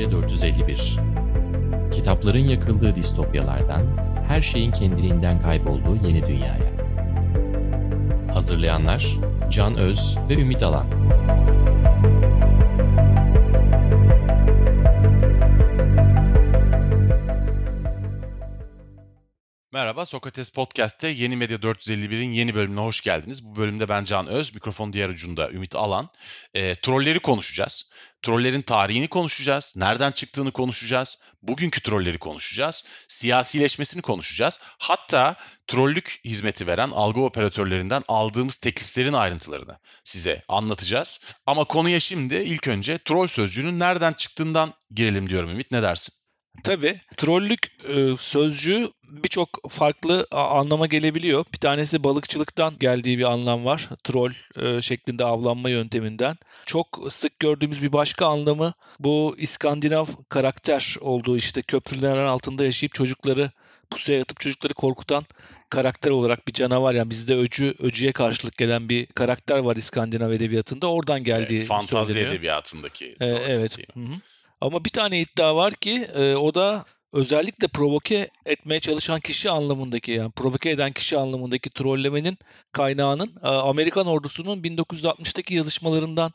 Medya 451 Kitapların yakıldığı distopyalardan, her şeyin kendiliğinden kaybolduğu yeni dünyaya. Hazırlayanlar Can Öz ve Ümit Alan. Merhaba, Sokrates Podcast'te Yeni Medya 451'in yeni bölümüne hoş geldiniz. Bu bölümde ben Can Öz, mikrofon diğer ucunda Ümit Alan. E, trolleri konuşacağız. Trollerin tarihini konuşacağız, nereden çıktığını konuşacağız, bugünkü trolleri konuşacağız, siyasileşmesini konuşacağız. Hatta trollük hizmeti veren algı operatörlerinden aldığımız tekliflerin ayrıntılarını size anlatacağız. Ama konuya şimdi ilk önce troll sözcüğünün nereden çıktığından girelim diyorum Ümit, ne dersin? Tabii. Trollük e, sözcüğü birçok farklı anlama gelebiliyor. Bir tanesi balıkçılıktan geldiği bir anlam var. Troll e, şeklinde avlanma yönteminden. Çok sık gördüğümüz bir başka anlamı bu İskandinav karakter olduğu işte köprülerin altında yaşayıp çocukları pusuya atıp çocukları korkutan karakter olarak bir canavar yani bizde öcü öcüye karşılık gelen bir karakter var İskandinav edebiyatında. Oradan geldiği evet, Fantazi söyleniyor. edebiyatındaki. Ee, evet. Hı hı. Ama bir tane iddia var ki e, o da özellikle provoke etmeye çalışan kişi anlamındaki yani provoke eden kişi anlamındaki trollemenin kaynağının e, Amerikan ordusunun 1960'taki yazışmalarından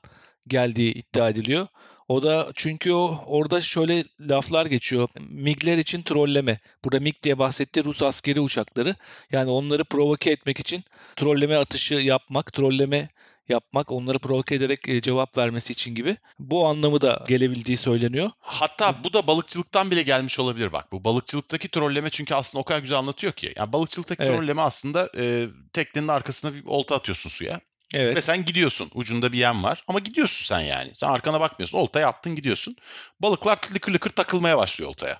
geldiği iddia ediliyor. O da çünkü o orada şöyle laflar geçiyor. MiG'ler için trolleme. Burada MiG diye bahsettiği Rus askeri uçakları. Yani onları provoke etmek için trolleme atışı yapmak, trolleme yapmak, onları provoke ederek e, cevap vermesi için gibi. Bu anlamı da gelebildiği söyleniyor. Hatta bu da balıkçılıktan bile gelmiş olabilir bak. Bu balıkçılıktaki trolleme çünkü aslında o kadar güzel anlatıyor ki. Yani balıkçılıktaki evet. trolleme aslında e, teknenin arkasına bir olta atıyorsun suya. Evet. Ve sen gidiyorsun. Ucunda bir yem var. Ama gidiyorsun sen yani. Sen arkana bakmıyorsun. Oltaya attın gidiyorsun. Balıklar lıkır lıkır takılmaya başlıyor oltaya.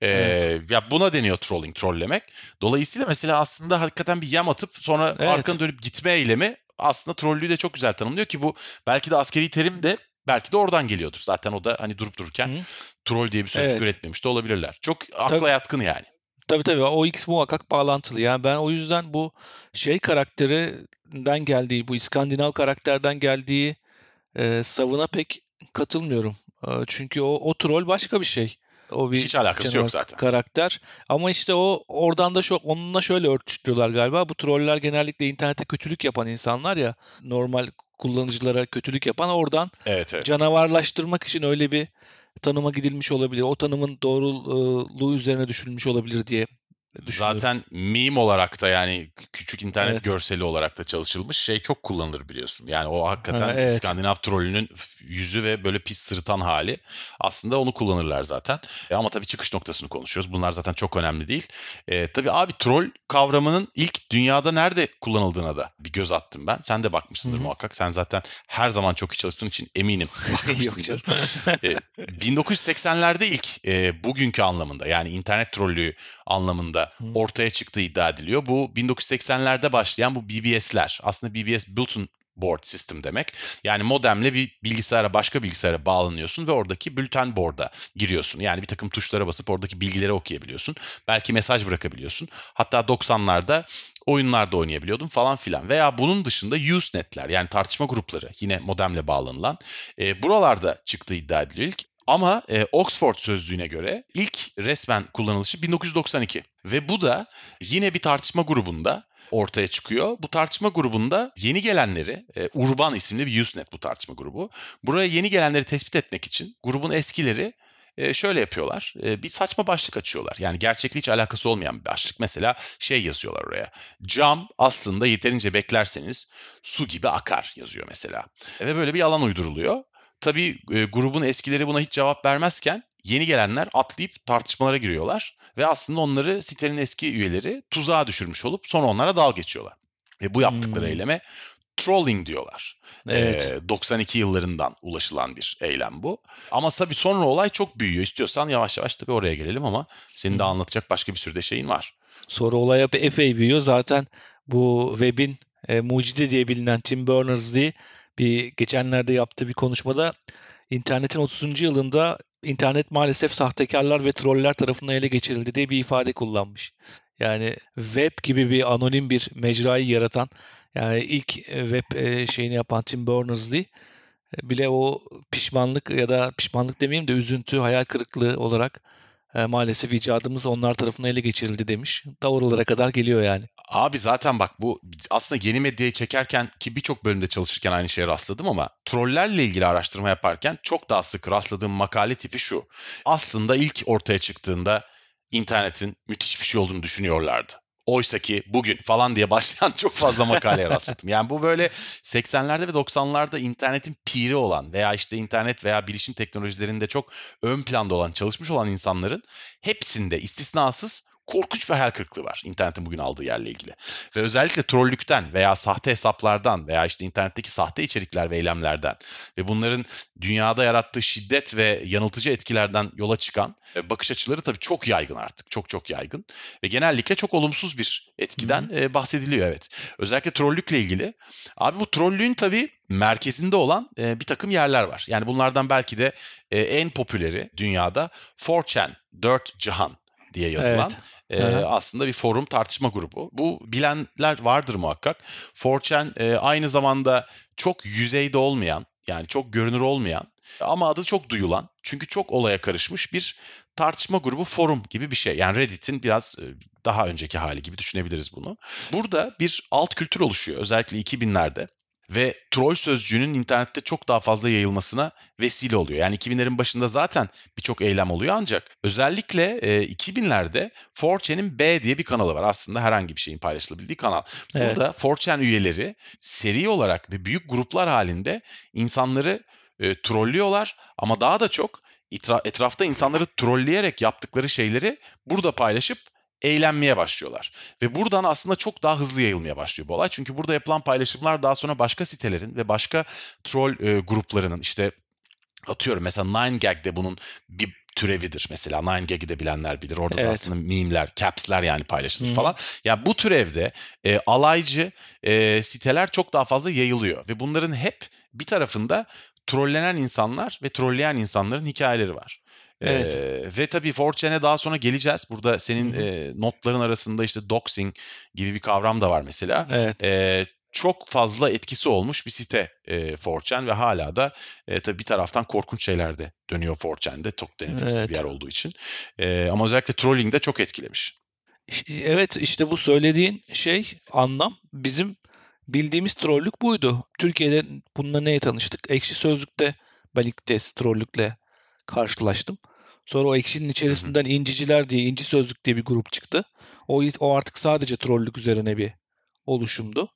Ee, evet. Ya buna deniyor trolling, trollemek. Dolayısıyla mesela aslında hakikaten bir yem atıp sonra evet. arkanı dönüp gitme eylemi aslında trollüğü de çok güzel tanımlıyor ki bu belki de askeri terim de belki de oradan geliyordur. Zaten o da hani durup dururken Hı. troll diye bir sözcük evet. üretmemiş de olabilirler. Çok akla tabii, yatkın yani. Tabii tabii o X muhakkak bağlantılı. Yani ben o yüzden bu şey karakterinden geldiği, bu İskandinav karakterden geldiği e, savına pek katılmıyorum. E, çünkü o, o troll başka bir şey. O bir Hiç alakası yok zaten. Karakter. Ama işte o oradan da şu onunla şöyle örtüştürüyorlar galiba. Bu troller genellikle internette kötülük yapan insanlar ya. Normal kullanıcılara kötülük yapan oradan evet, evet. canavarlaştırmak için öyle bir tanıma gidilmiş olabilir. O tanımın doğruluğu üzerine düşünülmüş olabilir diye Zaten meme olarak da yani küçük internet evet. görseli olarak da çalışılmış şey çok kullanılır biliyorsun. Yani o hakikaten ha, evet. Skandinav trollünün yüzü ve böyle pis sırıtan hali. Aslında onu kullanırlar zaten. E ama tabii çıkış noktasını konuşuyoruz. Bunlar zaten çok önemli değil. E, tabii abi troll kavramının ilk dünyada nerede kullanıldığına da bir göz attım ben. Sen de bakmışsındır Hı-hı. muhakkak. Sen zaten her zaman çok iyi çalıştığın için eminim bakmışsındır. e, 1980'lerde ilk e, bugünkü anlamında yani internet trollüğü anlamında ortaya çıktığı iddia ediliyor. Bu 1980'lerde başlayan bu BBS'ler aslında BBS Bulletin board system demek. Yani modemle bir bilgisayara başka bilgisayara bağlanıyorsun ve oradaki bülten board'a giriyorsun. Yani bir takım tuşlara basıp oradaki bilgileri okuyabiliyorsun. Belki mesaj bırakabiliyorsun. Hatta 90'larda oyunlarda oynayabiliyordun falan filan. Veya bunun dışında Usenet'ler yani tartışma grupları yine modemle bağlanılan e, buralarda çıktığı iddia ediliyor. Ama e, Oxford sözlüğüne göre ilk resmen kullanılışı 1992 ve bu da yine bir tartışma grubunda ortaya çıkıyor. Bu tartışma grubunda yeni gelenleri, e, Urban isimli bir Usenet bu tartışma grubu. Buraya yeni gelenleri tespit etmek için grubun eskileri e, şöyle yapıyorlar. E, bir saçma başlık açıyorlar. Yani gerçekle hiç alakası olmayan bir başlık. Mesela şey yazıyorlar oraya. Cam aslında yeterince beklerseniz su gibi akar yazıyor mesela. Ve böyle bir yalan uyduruluyor. Tabii e, grubun eskileri buna hiç cevap vermezken yeni gelenler atlayıp tartışmalara giriyorlar ve aslında onları sitenin eski üyeleri tuzağa düşürmüş olup sonra onlara dal geçiyorlar. Ve bu yaptıkları hmm. eyleme trolling diyorlar. Evet. Ee, 92 yıllarından ulaşılan bir eylem bu. Ama tabii sonra olay çok büyüyor. İstiyorsan yavaş yavaş tabii oraya gelelim ama senin de anlatacak başka bir sürü de şeyin var. Sonra olay epey büyüyor. Zaten bu webin e, mucidi diye bilinen Tim Berners-Lee bir geçenlerde yaptığı bir konuşmada internetin 30. yılında internet maalesef sahtekarlar ve troller tarafından ele geçirildi diye bir ifade kullanmış. Yani web gibi bir anonim bir mecrayı yaratan yani ilk web e, şeyini yapan Tim Berners-Lee bile o pişmanlık ya da pişmanlık demeyeyim de üzüntü, hayal kırıklığı olarak e, maalesef icadımız onlar tarafından ele geçirildi demiş. Da kadar geliyor yani. Abi zaten bak bu aslında yeni medyayı çekerken ki birçok bölümde çalışırken aynı şeye rastladım ama trollerle ilgili araştırma yaparken çok daha sık rastladığım makale tipi şu. Aslında ilk ortaya çıktığında internetin müthiş bir şey olduğunu düşünüyorlardı. Oysa ki bugün falan diye başlayan çok fazla makaleye rastladım. Yani bu böyle 80'lerde ve 90'larda internetin piri olan veya işte internet veya bilişim teknolojilerinde çok ön planda olan, çalışmış olan insanların hepsinde istisnasız korkunç bir hayal kırıklığı var internetin bugün aldığı yerle ilgili. Ve özellikle trollükten veya sahte hesaplardan veya işte internetteki sahte içerikler ve eylemlerden ve bunların dünyada yarattığı şiddet ve yanıltıcı etkilerden yola çıkan e, bakış açıları tabii çok yaygın artık. Çok çok yaygın. Ve genellikle çok olumsuz bir etkiden Hı-hı. bahsediliyor evet. Özellikle trollükle ilgili. Abi bu trollüğün tabii merkezinde olan e, bir takım yerler var. Yani bunlardan belki de e, en popüleri dünyada 4chan, 4 Cihan diye yazılan evet. e, aslında bir forum tartışma grubu. Bu bilenler vardır muhakkak. 4chan e, aynı zamanda çok yüzeyde olmayan yani çok görünür olmayan ama adı çok duyulan çünkü çok olaya karışmış bir tartışma grubu forum gibi bir şey. Yani Reddit'in biraz e, daha önceki hali gibi düşünebiliriz bunu. Burada bir alt kültür oluşuyor özellikle 2000'lerde ve troll sözcüğünün internette çok daha fazla yayılmasına vesile oluyor. Yani 2000'lerin başında zaten birçok eylem oluyor ancak özellikle e, 2000'lerde 4chan'in B diye bir kanalı var. Aslında herhangi bir şeyin paylaşılabildiği kanal. Evet. Burada 4chan üyeleri seri olarak ve büyük gruplar halinde insanları e, trollüyorlar ama daha da çok etrafta insanları trolleyerek yaptıkları şeyleri burada paylaşıp eğlenmeye başlıyorlar. Ve buradan aslında çok daha hızlı yayılmaya başlıyor bu olay. Çünkü burada yapılan paylaşımlar daha sonra başka sitelerin ve başka troll e, gruplarının işte atıyorum mesela 9gag'de bunun bir türevidir mesela 9gag'i de bilenler bilir. Orada evet. da aslında meme'ler, caps'ler yani paylaşılır hmm. falan. Ya yani bu türevde e, alaycı e, siteler çok daha fazla yayılıyor ve bunların hep bir tarafında trollenen insanlar ve trolleyen insanların hikayeleri var. Evet. Ee, ve tabii 4chan'e daha sonra geleceğiz. Burada senin e, notların arasında işte doxing gibi bir kavram da var mesela. Evet. E, çok fazla etkisi olmuş bir site e, 4chan ve hala da e, tabii bir taraftan korkunç şeyler de dönüyor 4chan'de. Çok denetimsiz evet. bir yer olduğu için. E, ama özellikle trolling de çok etkilemiş. Evet işte bu söylediğin şey anlam bizim bildiğimiz trollük buydu. Türkiye'de bununla neye tanıştık? Ekşi Sözlük'te ben ilk kez trollükle karşılaştım. Sonra o ekşinin içerisinden inciciler diye, inci sözlük diye bir grup çıktı. O, o artık sadece trollük üzerine bir oluşumdu.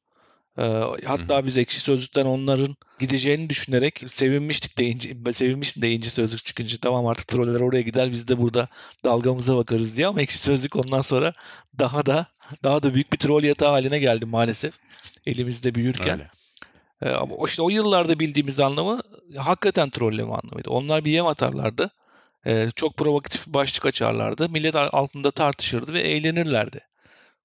Ee, hatta biz ekşi sözlükten onların gideceğini düşünerek sevinmiştik de inci, sevinmiştim de inci sözlük çıkınca tamam artık troller oraya gider biz de burada dalgamıza bakarız diye ama ekşi sözlük ondan sonra daha da daha da büyük bir troll yatağı haline geldi maalesef elimizde büyürken. Öyle. Ee, ama işte o yıllarda bildiğimiz anlamı hakikaten trolleme anlamıydı. Onlar bir yem atarlardı. Ee, çok provokatif bir başlık açarlardı. Millet altında tartışırdı ve eğlenirlerdi.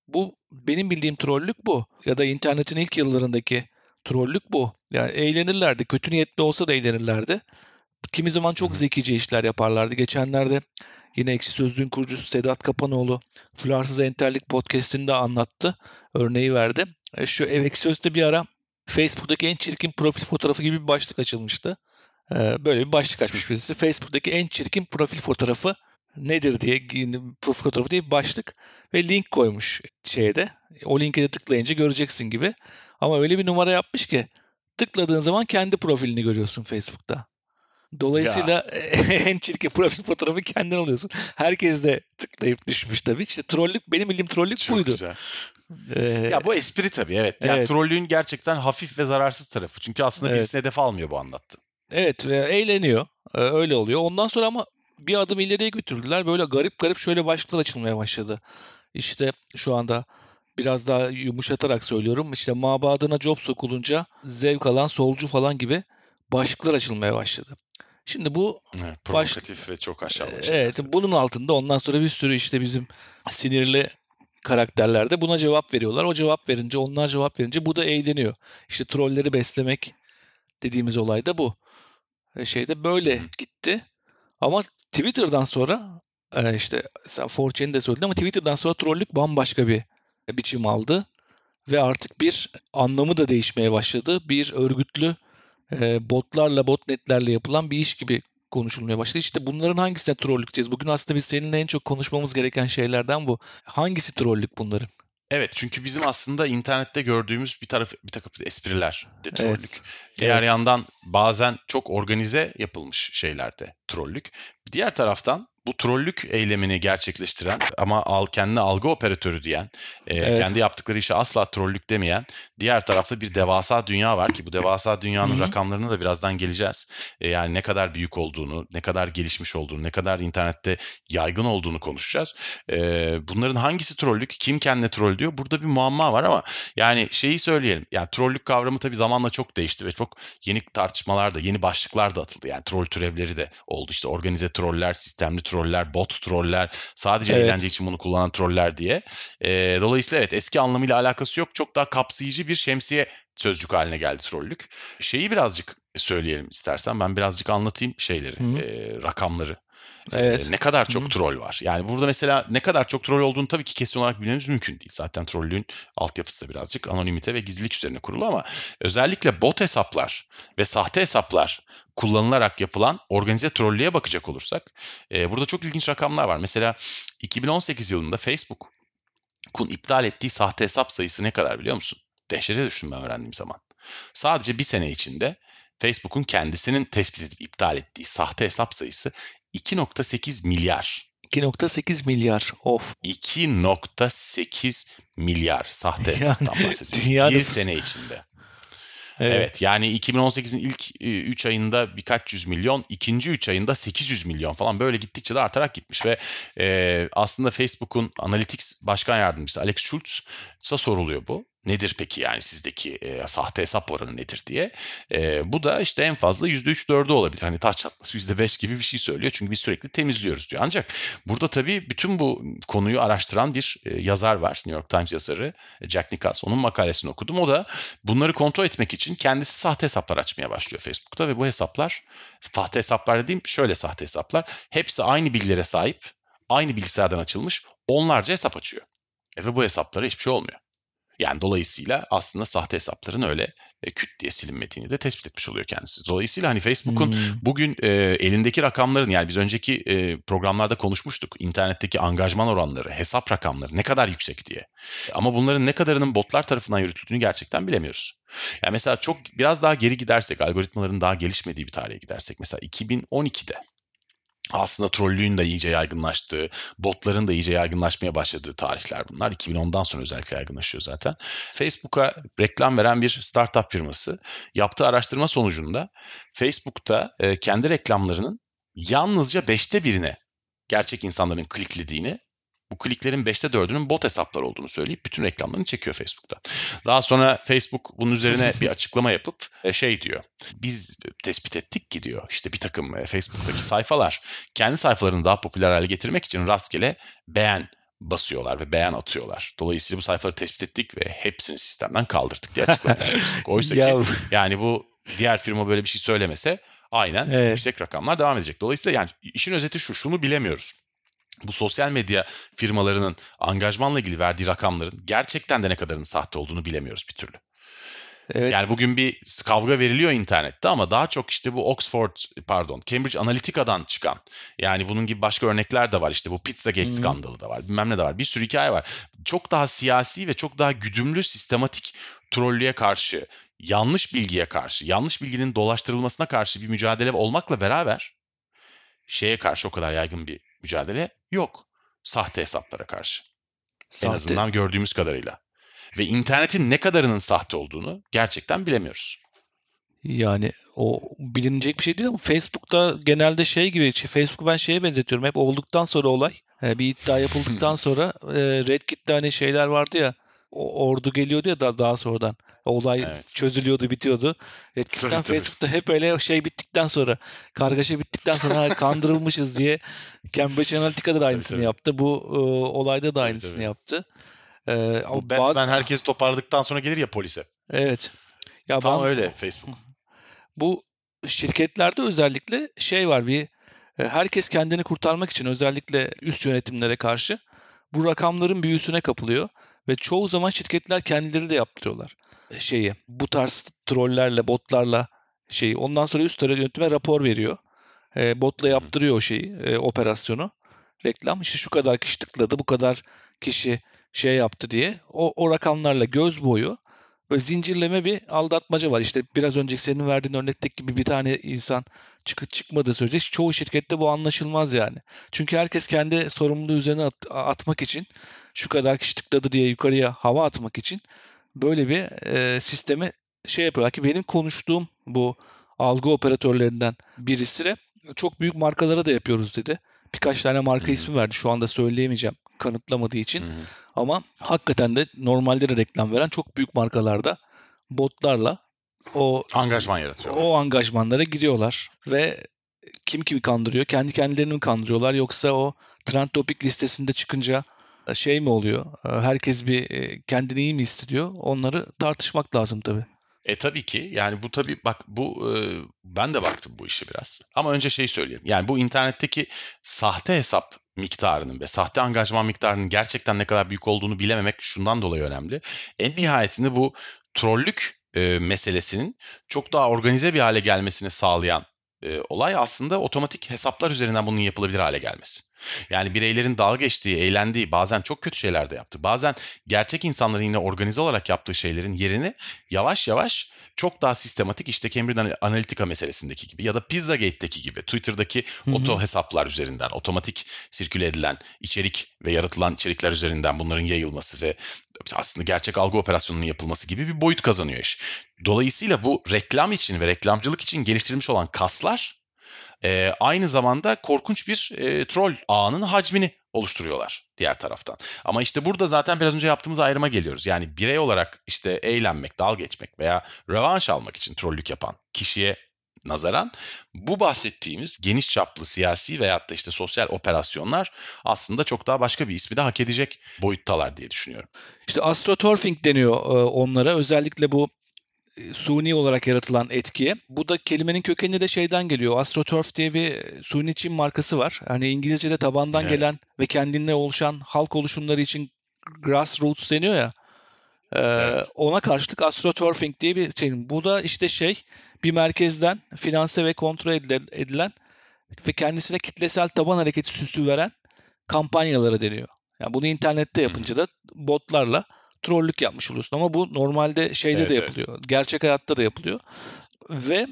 Bu benim bildiğim trollük bu. Ya da internetin ilk yıllarındaki trollük bu. Yani eğlenirlerdi. Kötü niyetli olsa da eğlenirlerdi. Kimi zaman çok zekice işler yaparlardı. Geçenlerde yine Ekşi Sözlüğün kurucusu Sedat Kapanoğlu Flarsız Enterlik podcastinde anlattı. Örneği verdi. E, şu Ekşi Sözlük'te bir ara Facebook'taki en çirkin profil fotoğrafı gibi bir başlık açılmıştı. Ee, böyle bir başlık açmış birisi. Facebook'taki en çirkin profil fotoğrafı nedir diye profil fotoğrafı diye bir başlık ve link koymuş şeyde. O linke de tıklayınca göreceksin gibi. Ama öyle bir numara yapmış ki tıkladığın zaman kendi profilini görüyorsun Facebook'ta. Dolayısıyla en çirkin profil fotoğrafı kendin alıyorsun. Herkes de tıklayıp düşmüş tabii. İşte trollük benim bildiğim trollük Çok buydu. Güzel. Ee, ya bu espri tabii evet. Yani evet. trollüğün gerçekten hafif ve zararsız tarafı. Çünkü aslında evet. birisini hedef almıyor bu anlattı. Evet ve eğleniyor. Ee, öyle oluyor. Ondan sonra ama bir adım ileriye götürdüler. Böyle garip garip şöyle başlıklar açılmaya başladı. İşte şu anda biraz daha yumuşatarak söylüyorum. İşte mabadına job sokulunca zevk alan solcu falan gibi başlıklar açılmaya başladı. Şimdi bu evet, provokatif baş... ve çok aşağılayıcı. Evet, bunun altında ondan sonra bir sürü işte bizim sinirli karakterler de buna cevap veriyorlar. O cevap verince, onlar cevap verince bu da eğleniyor. İşte trolleri beslemek dediğimiz olay da bu. E, şeyde böyle gitti. Ama Twitter'dan sonra e, işte sen 4chan'i de söyledin ama Twitter'dan sonra trollük bambaşka bir biçim aldı. Ve artık bir anlamı da değişmeye başladı. Bir örgütlü e, botlarla, botnetlerle yapılan bir iş gibi konuşulmaya başladı. İşte bunların hangisine trollük diyeceğiz? Bugün aslında biz seninle en çok konuşmamız gereken şeylerden bu. Hangisi trollük bunların? Evet çünkü bizim aslında internette gördüğümüz bir taraf bir takım espriler de trollük. Evet. Diğer evet. yandan bazen çok organize yapılmış şeylerde trollük. Diğer taraftan bu trollük eylemini gerçekleştiren ama al kendine algı operatörü diyen, e, evet. kendi yaptıkları işe asla trollük demeyen, diğer tarafta bir devasa dünya var ki bu devasa dünyanın Hı-hı. rakamlarına da birazdan geleceğiz. E, yani ne kadar büyük olduğunu, ne kadar gelişmiş olduğunu, ne kadar internette yaygın olduğunu konuşacağız. E, bunların hangisi trollük, kim kendine troll diyor? Burada bir muamma var ama yani şeyi söyleyelim. Yani trollük kavramı tabii zamanla çok değişti ve çok yeni tartışmalar da, yeni başlıklar da atıldı. Yani troll türevleri de oldu. İşte organize troller, sistemli troller troller, bot troller, sadece evet. eğlence için bunu kullanan troller diye. E, dolayısıyla evet eski anlamıyla alakası yok. Çok daha kapsayıcı bir şemsiye sözcük haline geldi trollük. Şeyi birazcık söyleyelim istersen. Ben birazcık anlatayım şeyleri, e, rakamları. Evet. ne kadar çok troll var. Yani burada mesela ne kadar çok troll olduğunu tabii ki kesin olarak bilmemiz mümkün değil. Zaten trollün altyapısı da birazcık anonimite ve gizlilik üzerine kurulu ama özellikle bot hesaplar ve sahte hesaplar kullanılarak yapılan organize trollüğe bakacak olursak e, burada çok ilginç rakamlar var. Mesela 2018 yılında Facebook'un iptal ettiği sahte hesap sayısı ne kadar biliyor musun? Dehşete düştüm ben öğrendiğim zaman. Sadece bir sene içinde Facebook'un kendisinin tespit edip iptal ettiği sahte hesap sayısı 2.8 milyar. 2.8 milyar of. 2.8 milyar sahte hesaptan bahsediyoruz. Dünyada... Bir sene içinde. Evet. evet yani 2018'in ilk 3 ayında birkaç yüz milyon, ikinci 3 ayında 800 milyon falan böyle gittikçe de artarak gitmiş ve e, aslında Facebook'un Analytics Başkan Yardımcısı Alex Schultz'a soruluyor bu. Nedir peki yani sizdeki e, sahte hesap oranı nedir diye. E, bu da işte en fazla %3-4'ü olabilir. Hani taş çatlısı %5 gibi bir şey söylüyor. Çünkü biz sürekli temizliyoruz diyor. Ancak burada tabii bütün bu konuyu araştıran bir e, yazar var. New York Times yazarı Jack Nicholson. Onun makalesini okudum. O da bunları kontrol etmek için kendisi sahte hesaplar açmaya başlıyor Facebook'ta ve bu hesaplar sahte hesaplar dediğim şöyle sahte hesaplar. Hepsi aynı bilgilere sahip. Aynı bilgisayardan açılmış onlarca hesap açıyor. E ve bu hesaplara hiçbir şey olmuyor. Yani dolayısıyla aslında sahte hesapların öyle e, küt diye silinmediğini de tespit etmiş oluyor kendisi. Dolayısıyla hani Facebook'un hmm. bugün e, elindeki rakamların yani biz önceki e, programlarda konuşmuştuk. internetteki angajman oranları, hesap rakamları ne kadar yüksek diye. Ama bunların ne kadarının botlar tarafından yürütüldüğünü gerçekten bilemiyoruz. Yani mesela çok biraz daha geri gidersek, algoritmaların daha gelişmediği bir tarihe gidersek mesela 2012'de aslında trollüğün de iyice yaygınlaştığı, botların da iyice yaygınlaşmaya başladığı tarihler bunlar. 2010'dan sonra özellikle yaygınlaşıyor zaten. Facebook'a reklam veren bir startup firması yaptığı araştırma sonucunda Facebook'ta e, kendi reklamlarının yalnızca beşte birine gerçek insanların kliklediğini bu kliklerin 5'te 4'ünün bot hesaplar olduğunu söyleyip bütün reklamlarını çekiyor Facebook'tan. Daha sonra Facebook bunun üzerine bir açıklama yapıp e, şey diyor. Biz tespit ettik ki diyor işte bir takım e, Facebook'taki sayfalar kendi sayfalarını daha popüler hale getirmek için rastgele beğen basıyorlar ve beğen atıyorlar. Dolayısıyla bu sayfaları tespit ettik ve hepsini sistemden kaldırdık diye açıklamalar. Oysa ki yani bu diğer firma böyle bir şey söylemese aynen evet. yüksek rakamlar devam edecek. Dolayısıyla yani işin özeti şu şunu bilemiyoruz bu sosyal medya firmalarının angajmanla ilgili verdiği rakamların gerçekten de ne kadarının sahte olduğunu bilemiyoruz bir türlü. Evet. Yani bugün bir kavga veriliyor internette ama daha çok işte bu Oxford pardon Cambridge Analytica'dan çıkan yani bunun gibi başka örnekler de var işte bu Pizzagate hmm. skandalı da var bilmem ne de var bir sürü hikaye var. Çok daha siyasi ve çok daha güdümlü sistematik trollüye karşı yanlış bilgiye karşı yanlış bilginin dolaştırılmasına karşı bir mücadele olmakla beraber şeye karşı o kadar yaygın bir mücadele yok. Sahte hesaplara karşı. Sahte. En azından gördüğümüz kadarıyla. Ve internetin ne kadarının sahte olduğunu gerçekten bilemiyoruz. Yani o bilinecek bir şey değil ama Facebook'ta genelde şey gibi Facebook'u ben şeye benzetiyorum. Hep olduktan sonra olay. E, bir iddia yapıldıktan sonra e, Reddit'te hani şeyler vardı ya ordu geliyordu ya daha, daha sonradan. Olay evet. çözülüyordu, bitiyordu. Eskiden Facebook'ta hep öyle şey bittikten sonra, kargaşa bittikten sonra kandırılmışız diye Cambridge Analytica da aynısını tabii, yaptı. Bu e, olayda da aynısını tabii, tabii. yaptı. E, Bu Batman herkes toparladıktan sonra gelir ya polise. Evet. Ya Tam ben, öyle Facebook. Bu şirketlerde özellikle şey var bir e, herkes kendini kurtarmak için özellikle üst yönetimlere karşı bu rakamların büyüsüne kapılıyor ve çoğu zaman şirketler kendileri de yaptırıyorlar şeyi bu tarz trollerle, botlarla şeyi. Ondan sonra üst yönetime rapor veriyor. E, botla yaptırıyor o şeyi, e, operasyonu. Reklam işte şu kadar kişi tıkladı, bu kadar kişi şey yaptı diye. O, o rakamlarla göz boyu böyle zincirleme bir aldatmaca var. İşte biraz önceki senin verdiğin örnekteki gibi bir tane insan çıkıp çıkmadığı sürece çoğu şirkette bu anlaşılmaz yani. Çünkü herkes kendi sorumluluğu üzerine at, atmak için şu kadar kişi tıkladı diye yukarıya hava atmak için böyle bir e, sistemi şey yapıyorlar ki benim konuştuğum bu algı operatörlerinden birisi de çok büyük markalara da yapıyoruz dedi. Birkaç tane marka hmm. ismi verdi. Şu anda söyleyemeyeceğim kanıtlamadığı için. Hmm. Ama hakikaten de normalde de reklam veren çok büyük markalarda botlarla o angajman yaratıyor. O angajmanlara giriyorlar ve kim kimi kandırıyor? Kendi kendilerini mi kandırıyorlar yoksa o trend topik listesinde çıkınca şey mi oluyor? Herkes bir e, kendini iyi mi hissediyor? Onları tartışmak lazım tabii. E tabii ki yani bu tabii bak bu e, ben de baktım bu işe biraz. Ama önce şey söyleyeyim. Yani bu internetteki sahte hesap miktarının ve sahte angajman miktarının gerçekten ne kadar büyük olduğunu bilememek şundan dolayı önemli. En nihayetinde bu trollük e, meselesinin çok daha organize bir hale gelmesini sağlayan e, olay aslında otomatik hesaplar üzerinden bunun yapılabilir hale gelmesi. Yani bireylerin dalga geçtiği, eğlendiği, bazen çok kötü şeyler de yaptı. Bazen gerçek insanların yine organize olarak yaptığı şeylerin yerini yavaş yavaş çok daha sistematik işte Cambridge Analytica meselesindeki gibi ya da Pizzagate'deki gibi Twitter'daki Hı-hı. oto hesaplar üzerinden otomatik sirküle edilen içerik ve yaratılan içerikler üzerinden bunların yayılması ve aslında gerçek algı operasyonunun yapılması gibi bir boyut kazanıyor iş. Dolayısıyla bu reklam için ve reklamcılık için geliştirilmiş olan kaslar e, aynı zamanda korkunç bir e, troll ağının hacmini oluşturuyorlar diğer taraftan. Ama işte burada zaten biraz önce yaptığımız ayrıma geliyoruz. Yani birey olarak işte eğlenmek, dal geçmek veya rövanş almak için trollük yapan kişiye nazaran bu bahsettiğimiz geniş çaplı siyasi veyahut da işte sosyal operasyonlar aslında çok daha başka bir ismi de hak edecek boyuttalar diye düşünüyorum. İşte astroturfing deniyor onlara. Özellikle bu suni olarak yaratılan etkiye. Bu da kelimenin kökeni de şeyden geliyor. AstroTurf diye bir suni çim markası var. Hani İngilizce'de tabandan evet. gelen ve kendine oluşan halk oluşumları için grassroots deniyor ya. Ee, evet. Ona karşılık astroturfing diye bir şey. Bu da işte şey bir merkezden finanse ve kontrol edilen ve kendisine kitlesel taban hareketi süsü veren kampanyalara deniyor. Yani bunu internette yapınca da botlarla trollük yapmış oluyorsun ama bu normalde şeyde evet, de yapılıyor. Evet. Gerçek hayatta da yapılıyor. Ve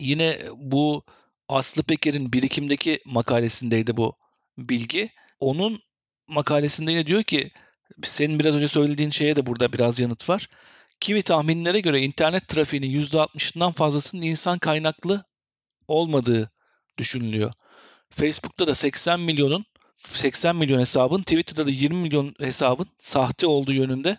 yine bu Aslı Peker'in birikimdeki makalesindeydi bu bilgi. Onun makalesinde yine diyor ki senin biraz önce söylediğin şeye de burada biraz yanıt var. Kimi tahminlere göre internet trafiğinin %60'ından fazlasının insan kaynaklı olmadığı düşünülüyor. Facebook'ta da 80 milyonun 80 milyon hesabın, Twitter'da da 20 milyon hesabın sahte olduğu yönünde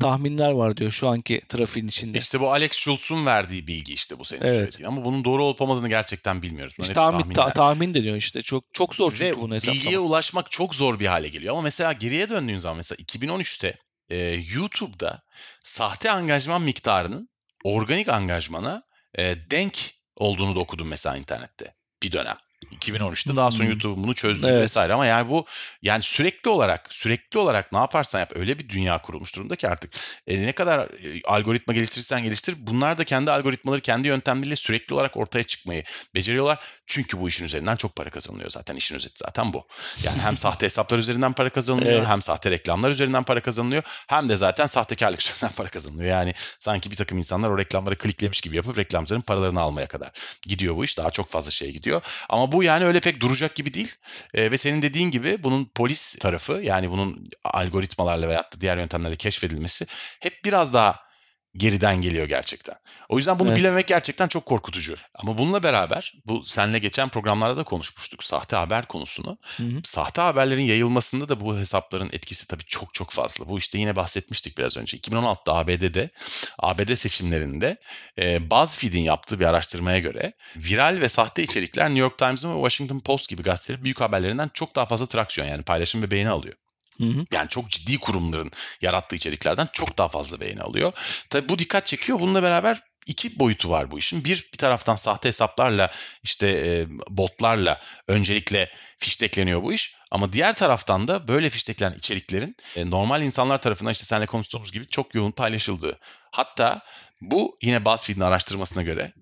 tahminler var diyor şu anki trafiğin içinde. İşte bu Alex Schultz'un verdiği bilgi işte bu senin evet. söylediğin. Ama bunun doğru olup olmadığını gerçekten bilmiyoruz. İşte tahmin, ta, tahmin de diyor işte. Çok çok zor çünkü Ve bunu hesaplamak. bilgiye ulaşmak çok zor bir hale geliyor. Ama mesela geriye döndüğün zaman mesela 2013'te e, YouTube'da sahte angajman miktarının organik angajmana e, denk olduğunu da okudum mesela internette bir dönem. 2013'te daha sonra hmm. YouTube bunu çözdü evet. vesaire ama yani bu yani sürekli olarak sürekli olarak ne yaparsan yap öyle bir dünya kurulmuş durumda ki artık e, ne kadar e, algoritma geliştirirsen geliştir bunlar da kendi algoritmaları kendi yöntemleriyle sürekli olarak ortaya çıkmayı beceriyorlar. Çünkü bu işin üzerinden çok para kazanılıyor zaten işin özeti zaten bu. Yani hem sahte hesaplar üzerinden para kazanılıyor evet. hem sahte reklamlar üzerinden para kazanılıyor hem de zaten sahtekarlık üzerinden para kazanılıyor. Yani sanki bir takım insanlar o reklamları kliklemiş gibi yapıp reklamcıların paralarını almaya kadar gidiyor bu iş. Daha çok fazla şey gidiyor. Ama bu yani öyle pek duracak gibi değil. E, ve senin dediğin gibi bunun polis tarafı yani bunun algoritmalarla veyahut da diğer yöntemlerle keşfedilmesi hep biraz daha geriden geliyor gerçekten. O yüzden bunu evet. bilememek gerçekten çok korkutucu. Ama bununla beraber bu senle geçen programlarda da konuşmuştuk sahte haber konusunu. Hı hı. Sahte haberlerin yayılmasında da bu hesapların etkisi tabii çok çok fazla. Bu işte yine bahsetmiştik biraz önce. 2016'da ABD'de ABD seçimlerinde e, BuzzFeed'in yaptığı bir araştırmaya göre viral ve sahte içerikler New York Times'ın ve Washington Post gibi gazetelerin büyük haberlerinden çok daha fazla traksiyon yani paylaşım ve beğeni alıyor. Hı hı. Yani çok ciddi kurumların yarattığı içeriklerden çok daha fazla beğeni alıyor. Tabii bu dikkat çekiyor. Bununla beraber iki boyutu var bu işin. Bir bir taraftan sahte hesaplarla işte botlarla öncelikle fiştekleniyor bu iş. Ama diğer taraftan da böyle fişteklenen içeriklerin normal insanlar tarafından işte seninle konuştuğumuz gibi çok yoğun paylaşıldığı. Hatta bu yine BuzzFeed'in araştırmasına göre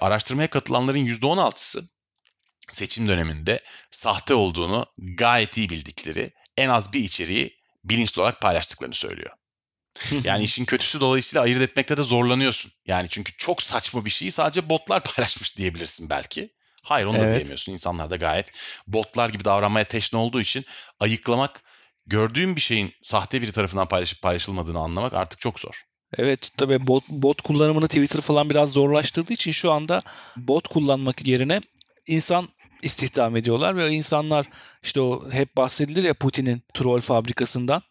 araştırmaya katılanların %16'sı seçim döneminde sahte olduğunu gayet iyi bildikleri en az bir içeriği bilinçli olarak paylaştıklarını söylüyor. Yani işin kötüsü dolayısıyla ayırt etmekte de zorlanıyorsun. Yani çünkü çok saçma bir şeyi sadece botlar paylaşmış diyebilirsin belki. Hayır onu da evet. diyemiyorsun. İnsanlar da gayet botlar gibi davranmaya teşne olduğu için ayıklamak, gördüğün bir şeyin sahte biri tarafından paylaşıp paylaşılmadığını anlamak artık çok zor. Evet tabii bot, bot kullanımını Twitter falan biraz zorlaştırdığı için şu anda bot kullanmak yerine insan istihdam ediyorlar ve insanlar işte o hep bahsedilir ya Putin'in troll fabrikasından.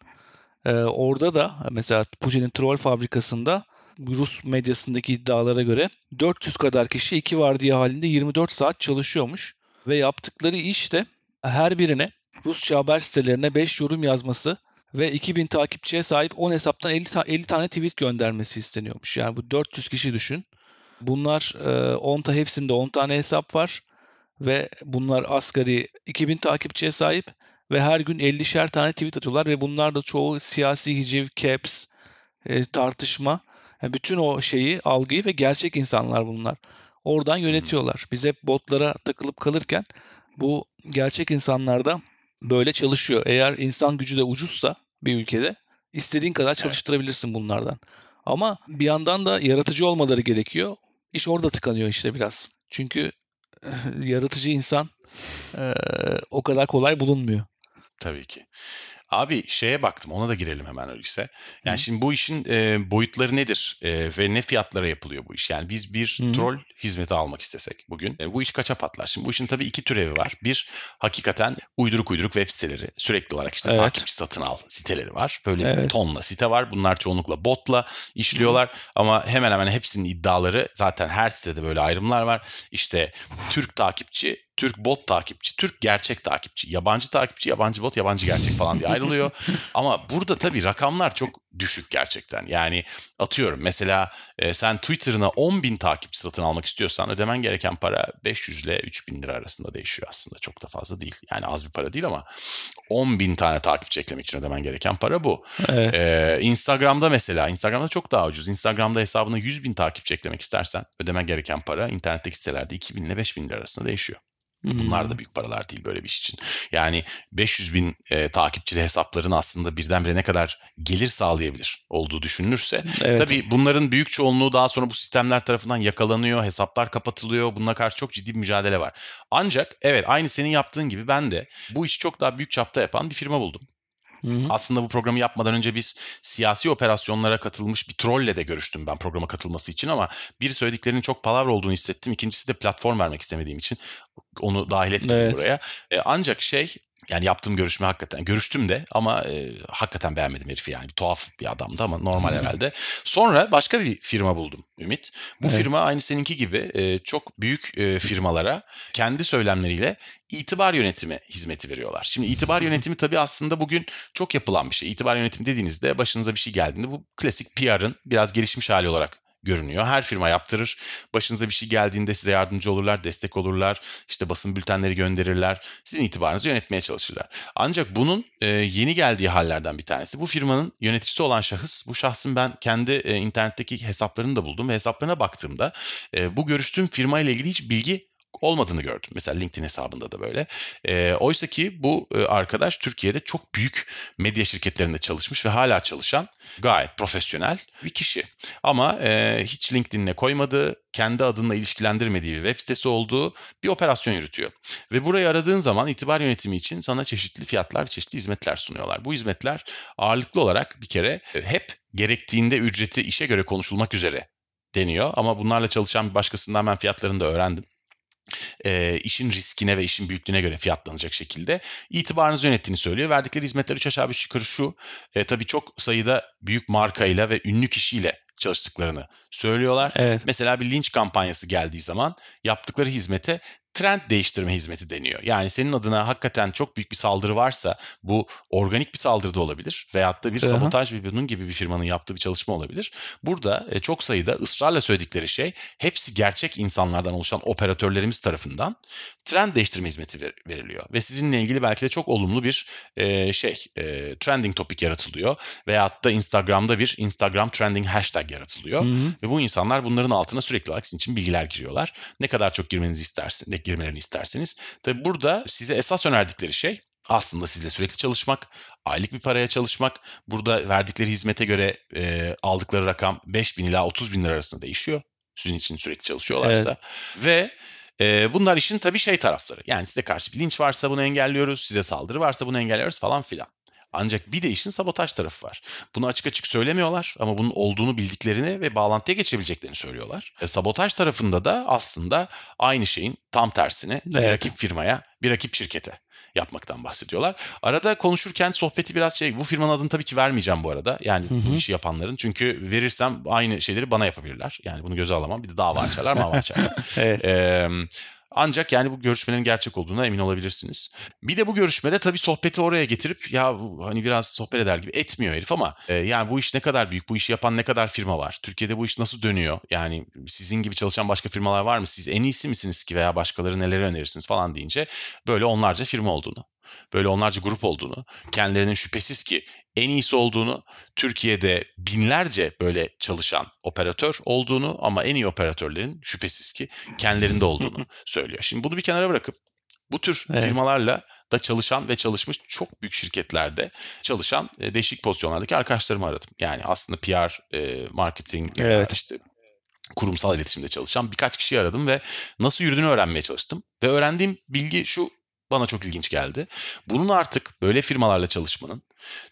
Ee, orada da mesela Putin'in troll fabrikasında Rus medyasındaki iddialara göre 400 kadar kişi iki vardiya halinde 24 saat çalışıyormuş ve yaptıkları iş de her birine Rusça haber sitelerine 5 yorum yazması ve 2000 takipçiye sahip 10 hesaptan 50, ta- 50 tane tweet göndermesi isteniyormuş. Yani bu 400 kişi düşün. Bunlar 10 e, ta hepsinde 10 tane hesap var ve bunlar asgari 2000 takipçiye sahip ve her gün 50'şer tane tweet atıyorlar ve bunlar da çoğu siyasi hiciv, caps, e, tartışma. Yani bütün o şeyi, algıyı ve gerçek insanlar bunlar. Oradan yönetiyorlar. Biz hep botlara takılıp kalırken bu gerçek insanlarda böyle çalışıyor. Eğer insan gücü de ucuzsa bir ülkede istediğin kadar çalıştırabilirsin evet. bunlardan. Ama bir yandan da yaratıcı olmaları gerekiyor. İş orada tıkanıyor işte biraz. Çünkü yaratıcı insan e, o kadar kolay bulunmuyor. Tabii ki. Abi şeye baktım ona da girelim hemen öyleyse. Yani Hı. şimdi bu işin e, boyutları nedir e, ve ne fiyatlara yapılıyor bu iş? Yani biz bir Hı. troll hizmeti almak istesek bugün e, bu iş kaça patlar? Şimdi bu işin tabii iki türevi var. Bir hakikaten uyduruk uyduruk web siteleri sürekli olarak işte evet. takipçi satın al siteleri var. Böyle evet. tonla site var. Bunlar çoğunlukla botla işliyorlar Hı. ama hemen hemen hepsinin iddiaları zaten her sitede böyle ayrımlar var. İşte Türk takipçi Türk bot takipçi, Türk gerçek takipçi, yabancı takipçi, yabancı bot, yabancı gerçek falan diye ayrılıyor. Ama burada tabii rakamlar çok düşük gerçekten. Yani atıyorum mesela e, sen Twitter'ına 10 bin takipçi satın almak istiyorsan ödemen gereken para 500 ile 3000 lira arasında değişiyor aslında. Çok da fazla değil. Yani az bir para değil ama 10 bin tane takipçi eklemek için ödemen gereken para bu. Evet. Ee, Instagram'da mesela Instagram'da çok daha ucuz. Instagram'da hesabına 100 bin takipçi eklemek istersen ödemen gereken para internetteki sitelerde 2000 ile 5000 lira arasında değişiyor. Bunlar da büyük paralar değil böyle bir iş için. Yani 500 bin e, takipçili hesapların aslında birdenbire ne kadar gelir sağlayabilir olduğu düşünülürse. Evet. Tabii bunların büyük çoğunluğu daha sonra bu sistemler tarafından yakalanıyor, hesaplar kapatılıyor. Bununla karşı çok ciddi bir mücadele var. Ancak evet aynı senin yaptığın gibi ben de bu işi çok daha büyük çapta yapan bir firma buldum. Hı-hı. Aslında bu programı yapmadan önce biz siyasi operasyonlara katılmış bir trolle de görüştüm ben programa katılması için ama bir söylediklerinin çok palavra olduğunu hissettim. İkincisi de platform vermek istemediğim için onu dahil etmedim evet. buraya. E, ancak şey yani yaptığım görüşme hakikaten görüştüm de ama e, hakikaten beğenmedim herifi yani bir tuhaf bir adamdı ama normal herhalde. Sonra başka bir firma buldum Ümit. Bu evet. firma aynı seninki gibi e, çok büyük e, firmalara kendi söylemleriyle itibar yönetimi hizmeti veriyorlar. Şimdi itibar yönetimi tabii aslında bugün çok yapılan bir şey. İtibar yönetimi dediğinizde başınıza bir şey geldiğinde bu klasik PR'ın biraz gelişmiş hali olarak görünüyor. Her firma yaptırır. Başınıza bir şey geldiğinde size yardımcı olurlar, destek olurlar. İşte basın bültenleri gönderirler. Sizin itibarınızı yönetmeye çalışırlar. Ancak bunun e, yeni geldiği hallerden bir tanesi. Bu firmanın yöneticisi olan şahıs, bu şahsın ben kendi e, internetteki hesaplarını da buldum ve hesaplarına baktığımda e, bu görüştüğüm firma ile ilgili hiç bilgi olmadığını gördüm. Mesela LinkedIn hesabında da böyle. E, oysa ki bu e, arkadaş Türkiye'de çok büyük medya şirketlerinde çalışmış ve hala çalışan gayet profesyonel bir kişi. Ama e, hiç LinkedIn'e koymadığı, kendi adına ilişkilendirmediği bir web sitesi olduğu bir operasyon yürütüyor. Ve burayı aradığın zaman itibar yönetimi için sana çeşitli fiyatlar, çeşitli hizmetler sunuyorlar. Bu hizmetler ağırlıklı olarak bir kere e, hep gerektiğinde ücreti işe göre konuşulmak üzere deniyor. Ama bunlarla çalışan bir başkasından ben fiyatlarını da öğrendim e, işin riskine ve işin büyüklüğüne göre fiyatlanacak şekilde itibarınızı yönettiğini söylüyor. Verdikleri hizmetler 3 aşağı 5 yukarı şu. E, tabii çok sayıda büyük markayla ve ünlü kişiyle çalıştıklarını söylüyorlar. Evet. Mesela bir linç kampanyası geldiği zaman yaptıkları hizmete trend değiştirme hizmeti deniyor. Yani senin adına hakikaten çok büyük bir saldırı varsa bu organik bir saldırı da olabilir veyahut da bir Aha. sabotaj ve bunun gibi bir firmanın yaptığı bir çalışma olabilir. Burada e, çok sayıda ısrarla söyledikleri şey hepsi gerçek insanlardan oluşan operatörlerimiz tarafından trend değiştirme hizmeti ver, veriliyor. Ve sizinle ilgili belki de çok olumlu bir e, şey e, trending topik yaratılıyor veyahut da Instagram'da bir Instagram trending hashtag yaratılıyor. Hı hı. Ve bu insanlar bunların altına sürekli olarak sizin için bilgiler giriyorlar. Ne kadar çok girmenizi istersin, ne girmelerini isterseniz. Tabi burada size esas önerdikleri şey aslında sizle sürekli çalışmak, aylık bir paraya çalışmak. Burada verdikleri hizmete göre e, aldıkları rakam 5 bin ila 30 bin lira arasında değişiyor. Sizin için sürekli çalışıyorlarsa. Evet. Ve e, bunlar işin tabii şey tarafları. Yani size karşı bilinç varsa bunu engelliyoruz, size saldırı varsa bunu engelliyoruz falan filan. Ancak bir de işin sabotaj tarafı var. Bunu açık açık söylemiyorlar ama bunun olduğunu bildiklerini ve bağlantıya geçebileceklerini söylüyorlar. E, sabotaj tarafında da aslında aynı şeyin tam tersini evet. bir rakip firmaya, bir rakip şirkete yapmaktan bahsediyorlar. Arada konuşurken sohbeti biraz şey bu firmanın adını tabii ki vermeyeceğim bu arada. Yani hı hı. bu işi yapanların. Çünkü verirsem aynı şeyleri bana yapabilirler. Yani bunu göze alamam. Bir de dava açarlar mı açarlar. evet. Ee, ancak yani bu görüşmelerin gerçek olduğuna emin olabilirsiniz. Bir de bu görüşmede tabii sohbeti oraya getirip ya hani biraz sohbet eder gibi etmiyor herif ama e, yani bu iş ne kadar büyük, bu işi yapan ne kadar firma var? Türkiye'de bu iş nasıl dönüyor? Yani sizin gibi çalışan başka firmalar var mı? Siz en iyisi misiniz ki veya başkaları neleri önerirsiniz falan deyince böyle onlarca firma olduğunu böyle onlarca grup olduğunu, kendilerinin şüphesiz ki en iyisi olduğunu, Türkiye'de binlerce böyle çalışan operatör olduğunu ama en iyi operatörlerin şüphesiz ki kendilerinde olduğunu söylüyor. Şimdi bunu bir kenara bırakıp bu tür evet. firmalarla da çalışan ve çalışmış çok büyük şirketlerde çalışan e, değişik pozisyonlardaki arkadaşlarımı aradım. Yani aslında PR, e, marketing, evet. işte kurumsal iletişimde çalışan birkaç kişi aradım ve nasıl yürüdüğünü öğrenmeye çalıştım. Ve öğrendiğim bilgi şu bana çok ilginç geldi. Bunun artık böyle firmalarla çalışmanın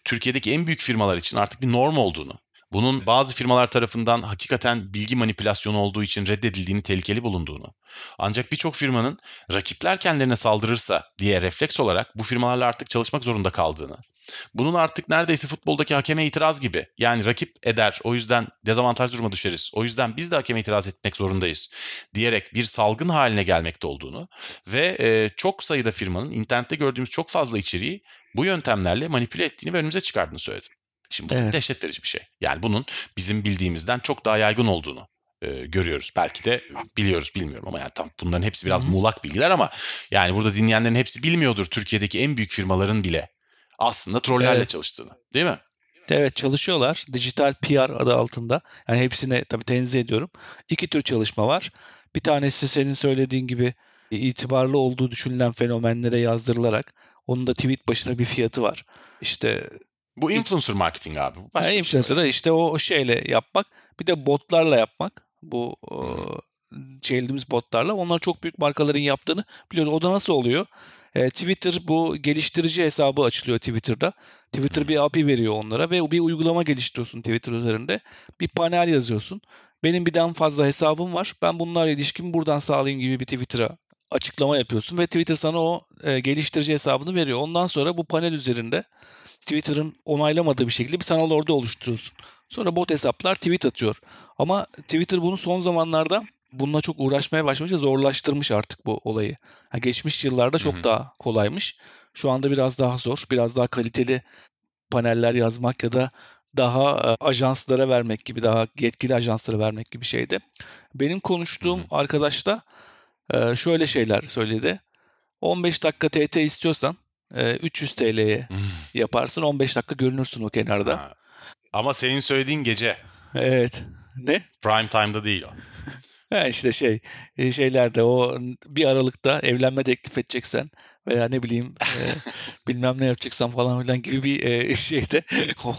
Türkiye'deki en büyük firmalar için artık bir norm olduğunu, bunun bazı firmalar tarafından hakikaten bilgi manipülasyonu olduğu için reddedildiğini, tehlikeli bulunduğunu. Ancak birçok firmanın rakipler kendilerine saldırırsa diye refleks olarak bu firmalarla artık çalışmak zorunda kaldığını. Bunun artık neredeyse futboldaki hakeme itiraz gibi. Yani rakip eder o yüzden dezavantaj duruma düşeriz. O yüzden biz de hakeme itiraz etmek zorundayız diyerek bir salgın haline gelmekte olduğunu ve e, çok sayıda firmanın internette gördüğümüz çok fazla içeriği bu yöntemlerle manipüle ettiğini ve önümüze çıkardığını söyledi. Şimdi bu evet. dehşet verici bir şey. Yani bunun bizim bildiğimizden çok daha yaygın olduğunu e, görüyoruz. Belki de biliyoruz bilmiyorum ama yani tam bunların hepsi biraz muğlak bilgiler ama yani burada dinleyenlerin hepsi bilmiyordur Türkiye'deki en büyük firmaların bile aslında trollerle evet. çalıştığını. Değil mi? Evet çalışıyorlar. Dijital PR adı altında. Yani hepsine tabii tenzih ediyorum. İki tür çalışma var. Bir tanesi senin söylediğin gibi itibarlı olduğu düşünülen fenomenlere yazdırılarak onun da tweet başına bir fiyatı var. İşte bu influencer marketing abi. Başka yani influencer'da şey işte o şeyle yapmak. Bir de botlarla yapmak. Bu hmm. Çevirdiğimiz botlarla. Onlar çok büyük markaların yaptığını biliyoruz. O da nasıl oluyor? E, Twitter bu geliştirici hesabı açılıyor Twitter'da. Twitter bir API veriyor onlara ve bir uygulama geliştiriyorsun Twitter üzerinde. Bir panel yazıyorsun. Benim birden fazla hesabım var. Ben bunlarla ilişkimi buradan sağlayayım gibi bir Twitter'a açıklama yapıyorsun ve Twitter sana o e, geliştirici hesabını veriyor. Ondan sonra bu panel üzerinde Twitter'ın onaylamadığı bir şekilde bir sanal orada oluşturuyorsun. Sonra bot hesaplar tweet atıyor. Ama Twitter bunu son zamanlarda bununla çok uğraşmaya başlamış ve zorlaştırmış artık bu olayı. Yani geçmiş yıllarda çok Hı-hı. daha kolaymış. Şu anda biraz daha zor. Biraz daha kaliteli paneller yazmak ya da daha e, ajanslara vermek gibi, daha yetkili ajanslara vermek gibi şeydi. Benim konuştuğum Hı-hı. arkadaş da e, şöyle şeyler söyledi. 15 dakika TT istiyorsan 300 TL'ye yaparsın 15 dakika görünürsün o kenarda. Ha. Ama senin söylediğin gece. Evet. Ne? Prime time'da değil o. Ha işte şey e, şeylerde o bir aralıkta evlenme teklif edeceksen veya ne bileyim e, bilmem ne yapacaksan falan filan gibi bir e, şeyde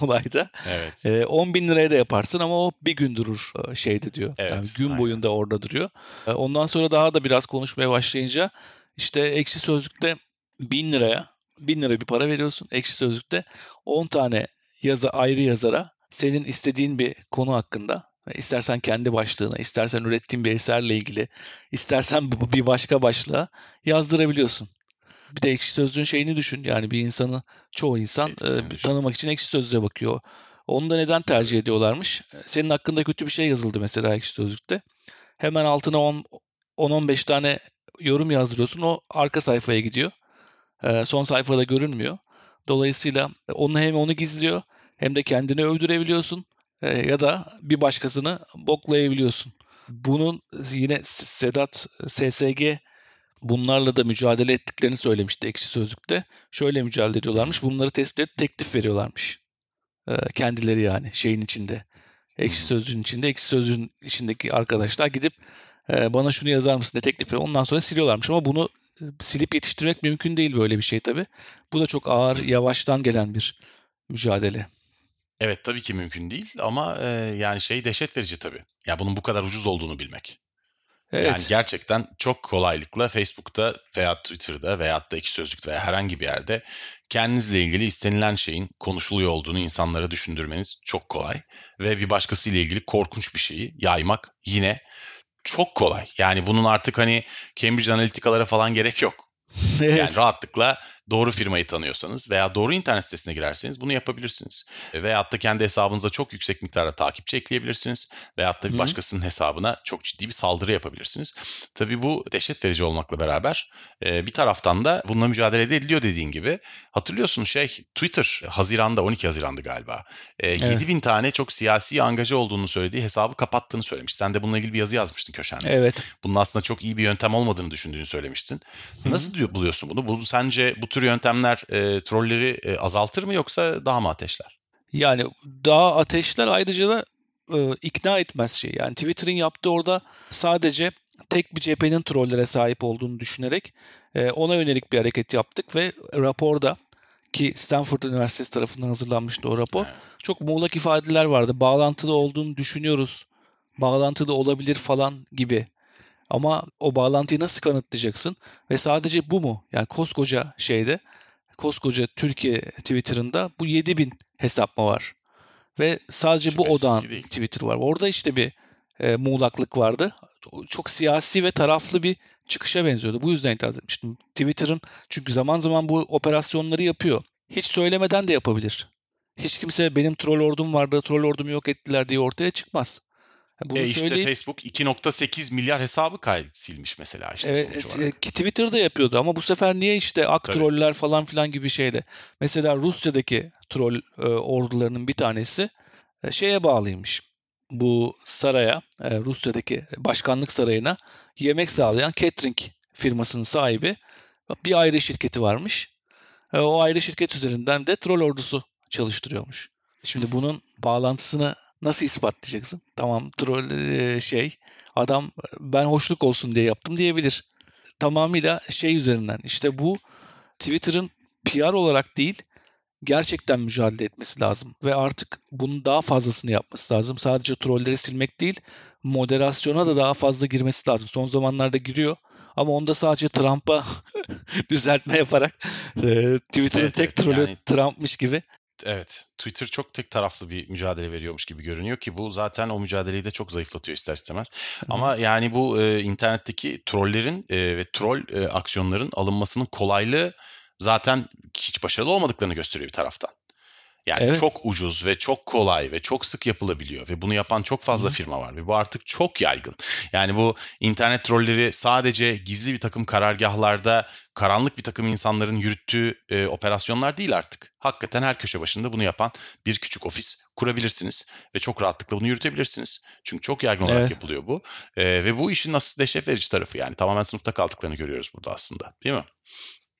olayda evet. e, 10 bin liraya da yaparsın ama o bir gün durur e, şeyde diyor. Evet, yani gün aynen. boyunda orada duruyor. E, ondan sonra daha da biraz konuşmaya başlayınca işte ekşi sözlükte bin liraya bin lira bir para veriyorsun ekşi sözlükte 10 tane yazı ayrı yazara senin istediğin bir konu hakkında İstersen kendi başlığına, istersen ürettiğin bir eserle ilgili, istersen bir başka başlığa yazdırabiliyorsun. Bir de ekşi sözlüğün şeyini düşün. Yani bir insanı, çoğu insan e, tanımak için ekşi sözlüğe bakıyor. Onu da neden tercih ediyorlarmış? Senin hakkında kötü bir şey yazıldı mesela ekşi sözlükte. Hemen altına 10-15 tane yorum yazdırıyorsun. O arka sayfaya gidiyor. E, son sayfada görünmüyor. Dolayısıyla onu hem onu gizliyor hem de kendini övdürebiliyorsun ya da bir başkasını boklayabiliyorsun. Bunun yine Sedat SSG bunlarla da mücadele ettiklerini söylemişti ekşi sözlükte. Şöyle mücadele ediyorlarmış. Bunları tespit edip teklif veriyorlarmış. E, kendileri yani şeyin içinde. Ekşi Sözlüğün içinde. Ekşi Sözlüğün içindeki arkadaşlar gidip e, bana şunu yazar mısın diye teklif ediyor. Ondan sonra siliyorlarmış ama bunu e, silip yetiştirmek mümkün değil böyle bir şey tabii. Bu da çok ağır, yavaştan gelen bir mücadele. Evet tabii ki mümkün değil ama e, yani şey dehşet verici tabii. Ya bunun bu kadar ucuz olduğunu bilmek. Evet. Yani gerçekten çok kolaylıkla Facebook'ta veya Twitter'da veya da iki sözlükte veya herhangi bir yerde kendinizle ilgili istenilen şeyin konuşuluyor olduğunu insanlara düşündürmeniz çok kolay. Ve bir başkasıyla ilgili korkunç bir şeyi yaymak yine çok kolay. Yani bunun artık hani Cambridge Analytica'lara falan gerek yok. evet. Yani rahatlıkla doğru firmayı tanıyorsanız veya doğru internet sitesine girerseniz bunu yapabilirsiniz. Veyahut da kendi hesabınıza çok yüksek miktarda takipçi ekleyebilirsiniz. Veyahut da bir başkasının hesabına çok ciddi bir saldırı yapabilirsiniz. Tabii bu dehşet verici olmakla beraber bir taraftan da bununla mücadele ediliyor dediğin gibi. Hatırlıyorsun şey Twitter Haziran'da 12 Haziran'dı galiba. Evet. 7 bin tane çok siyasi angaja olduğunu söylediği hesabı kapattığını söylemiş. Sen de bununla ilgili bir yazı yazmıştın köşende. Evet. Bunun aslında çok iyi bir yöntem olmadığını düşündüğünü söylemiştin. Nasıl Hı-hı. buluyorsun bunu? Bu sence bu tür tür yöntemler e, trolleri e, azaltır mı yoksa daha mı ateşler? Yani daha ateşler ayrıca da e, ikna etmez şey. Yani Twitter'ın yaptığı orada sadece tek bir cephenin trollere sahip olduğunu düşünerek e, ona yönelik bir hareket yaptık ve raporda ki Stanford Üniversitesi tarafından hazırlanmıştı o rapor. Evet. Çok muğlak ifadeler vardı. Bağlantılı olduğunu düşünüyoruz. Bağlantılı olabilir falan gibi ama o bağlantıyı nasıl kanıtlayacaksın? Ve sadece bu mu? Yani koskoca şeyde, koskoca Türkiye Twitter'ında bu 7000 hesap mı var? Ve sadece Şüphesiz bu odan Twitter var. Orada işte bir e, muğlaklık vardı. Çok siyasi ve taraflı bir çıkışa benziyordu. Bu yüzden itiraz etmiştim. Twitter'ın çünkü zaman zaman bu operasyonları yapıyor. Hiç söylemeden de yapabilir. Hiç kimse benim troll ordum vardı, troll ordumu yok ettiler diye ortaya çıkmaz. Bunu e işte söyleyip... Facebook 2.8 milyar hesabı kay silmiş mesela işte evet, sonuç olarak. E, Twitter'da yapıyordu ama bu sefer niye işte ak Tabii. troller falan filan gibi şeyle. Mesela Rusya'daki troll e, ordularının bir tanesi e, şeye bağlıymış. Bu saraya, e, Rusya'daki başkanlık sarayına yemek sağlayan catering firmasının sahibi bir ayrı şirketi varmış. E, o ayrı şirket üzerinden de troll ordusu çalıştırıyormuş. Şimdi bunun bağlantısını Nasıl ispatlayacaksın? Tamam troll şey adam ben hoşluk olsun diye yaptım diyebilir. Tamamıyla şey üzerinden işte bu Twitter'ın PR olarak değil gerçekten mücadele etmesi lazım ve artık bunun daha fazlasını yapması lazım. Sadece trolleri silmek değil, moderasyona da daha fazla girmesi lazım. Son zamanlarda giriyor ama onda sadece Trump'a düzeltme yaparak e, Twitter'ın evet, tek trolü yani... Trump'mış gibi evet Twitter çok tek taraflı bir mücadele veriyormuş gibi görünüyor ki bu zaten o mücadeleyi de çok zayıflatıyor ister istemez. Hı. Ama yani bu e, internetteki trollerin e, ve troll e, aksiyonların alınmasının kolaylığı zaten hiç başarılı olmadıklarını gösteriyor bir taraftan. Yani evet. çok ucuz ve çok kolay ve çok sık yapılabiliyor ve bunu yapan çok fazla Hı. firma var ve bu artık çok yaygın. Yani bu internet trolleri sadece gizli bir takım karargahlarda karanlık bir takım insanların yürüttüğü e, operasyonlar değil artık. Hakikaten her köşe başında bunu yapan bir küçük ofis kurabilirsiniz ve çok rahatlıkla bunu yürütebilirsiniz. Çünkü çok yaygın olarak evet. yapılıyor bu. E, ve bu işin nasıl dehşet verici tarafı yani tamamen sınıfta kaldıklarını görüyoruz burada aslında değil mi?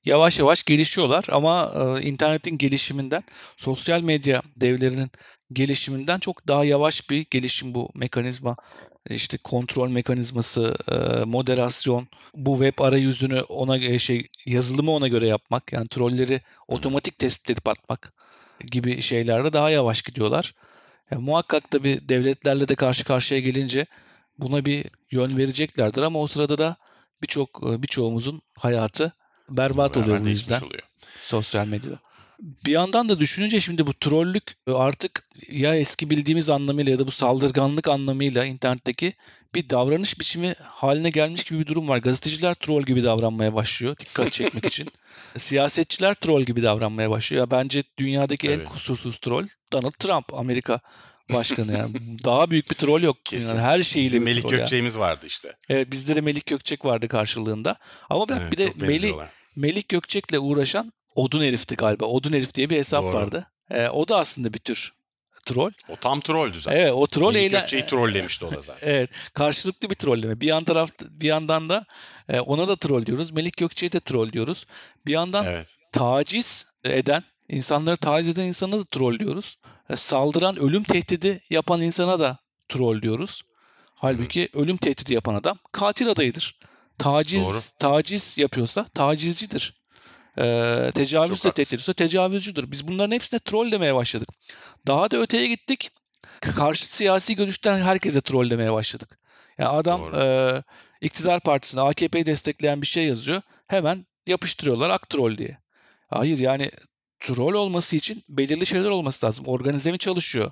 Yavaş yavaş gelişiyorlar ama e, internetin gelişiminden, sosyal medya devlerinin gelişiminden çok daha yavaş bir gelişim bu mekanizma. İşte kontrol mekanizması, e, moderasyon, bu web arayüzünü ona e, şey yazılımı ona göre yapmak, yani trolleri otomatik tespit edip atmak gibi şeylerde daha yavaş gidiyorlar. Yani muhakkak da bir devletlerle de karşı karşıya gelince buna bir yön vereceklerdir ama o sırada da birçok birçoğumuzun hayatı berbat oluyor bu yüzden. Oluyor. Sosyal medyada. Bir yandan da düşününce şimdi bu trollük artık ya eski bildiğimiz anlamıyla ya da bu saldırganlık anlamıyla internetteki bir davranış biçimi haline gelmiş gibi bir durum var. Gazeteciler troll gibi davranmaya başlıyor dikkat çekmek için. Siyasetçiler troll gibi davranmaya başlıyor. Ya bence dünyadaki Tabii. en kusursuz troll Donald Trump Amerika başkanı yani. Daha büyük bir troll yok. Kesin. Yani her şeyiyle Bizim Melik Gökçek'imiz ya. vardı işte. Evet bizde de Melik Gökçek vardı karşılığında. Ama bak evet, bir de Melik Melik Gökçek'le uğraşan Odun Herif'ti galiba. Odun Herif diye bir hesap Doğru. vardı. Ee, o da aslında bir tür troll. O tam trolldü zaten. Evet o troll Melik eyle... Gökçe'yi trollemişti o da zaten. evet karşılıklı bir trolleme. Bir yan taraf bir yandan da e, ona da troll diyoruz. Melik Gökçe'ye de troll diyoruz. Bir yandan evet. taciz eden İnsanları taciz eden insana da troll diyoruz. E, saldıran, ölüm tehdidi yapan insana da troll diyoruz. Halbuki ölüm tehdidi yapan adam katil adayıdır. Taciz Doğru. taciz yapıyorsa tacizcidir. Ee, tecavüz de tehdit ediyorsa tecavüzcüdür. Biz bunların hepsine troll demeye başladık. Daha da öteye gittik. Karşı siyasi görüşten herkese troll demeye başladık. Yani adam e, iktidar partisine AKP'yi destekleyen bir şey yazıyor. Hemen yapıştırıyorlar ak troll diye. Hayır yani troll olması için belirli şeyler olması lazım. Organize mi çalışıyor?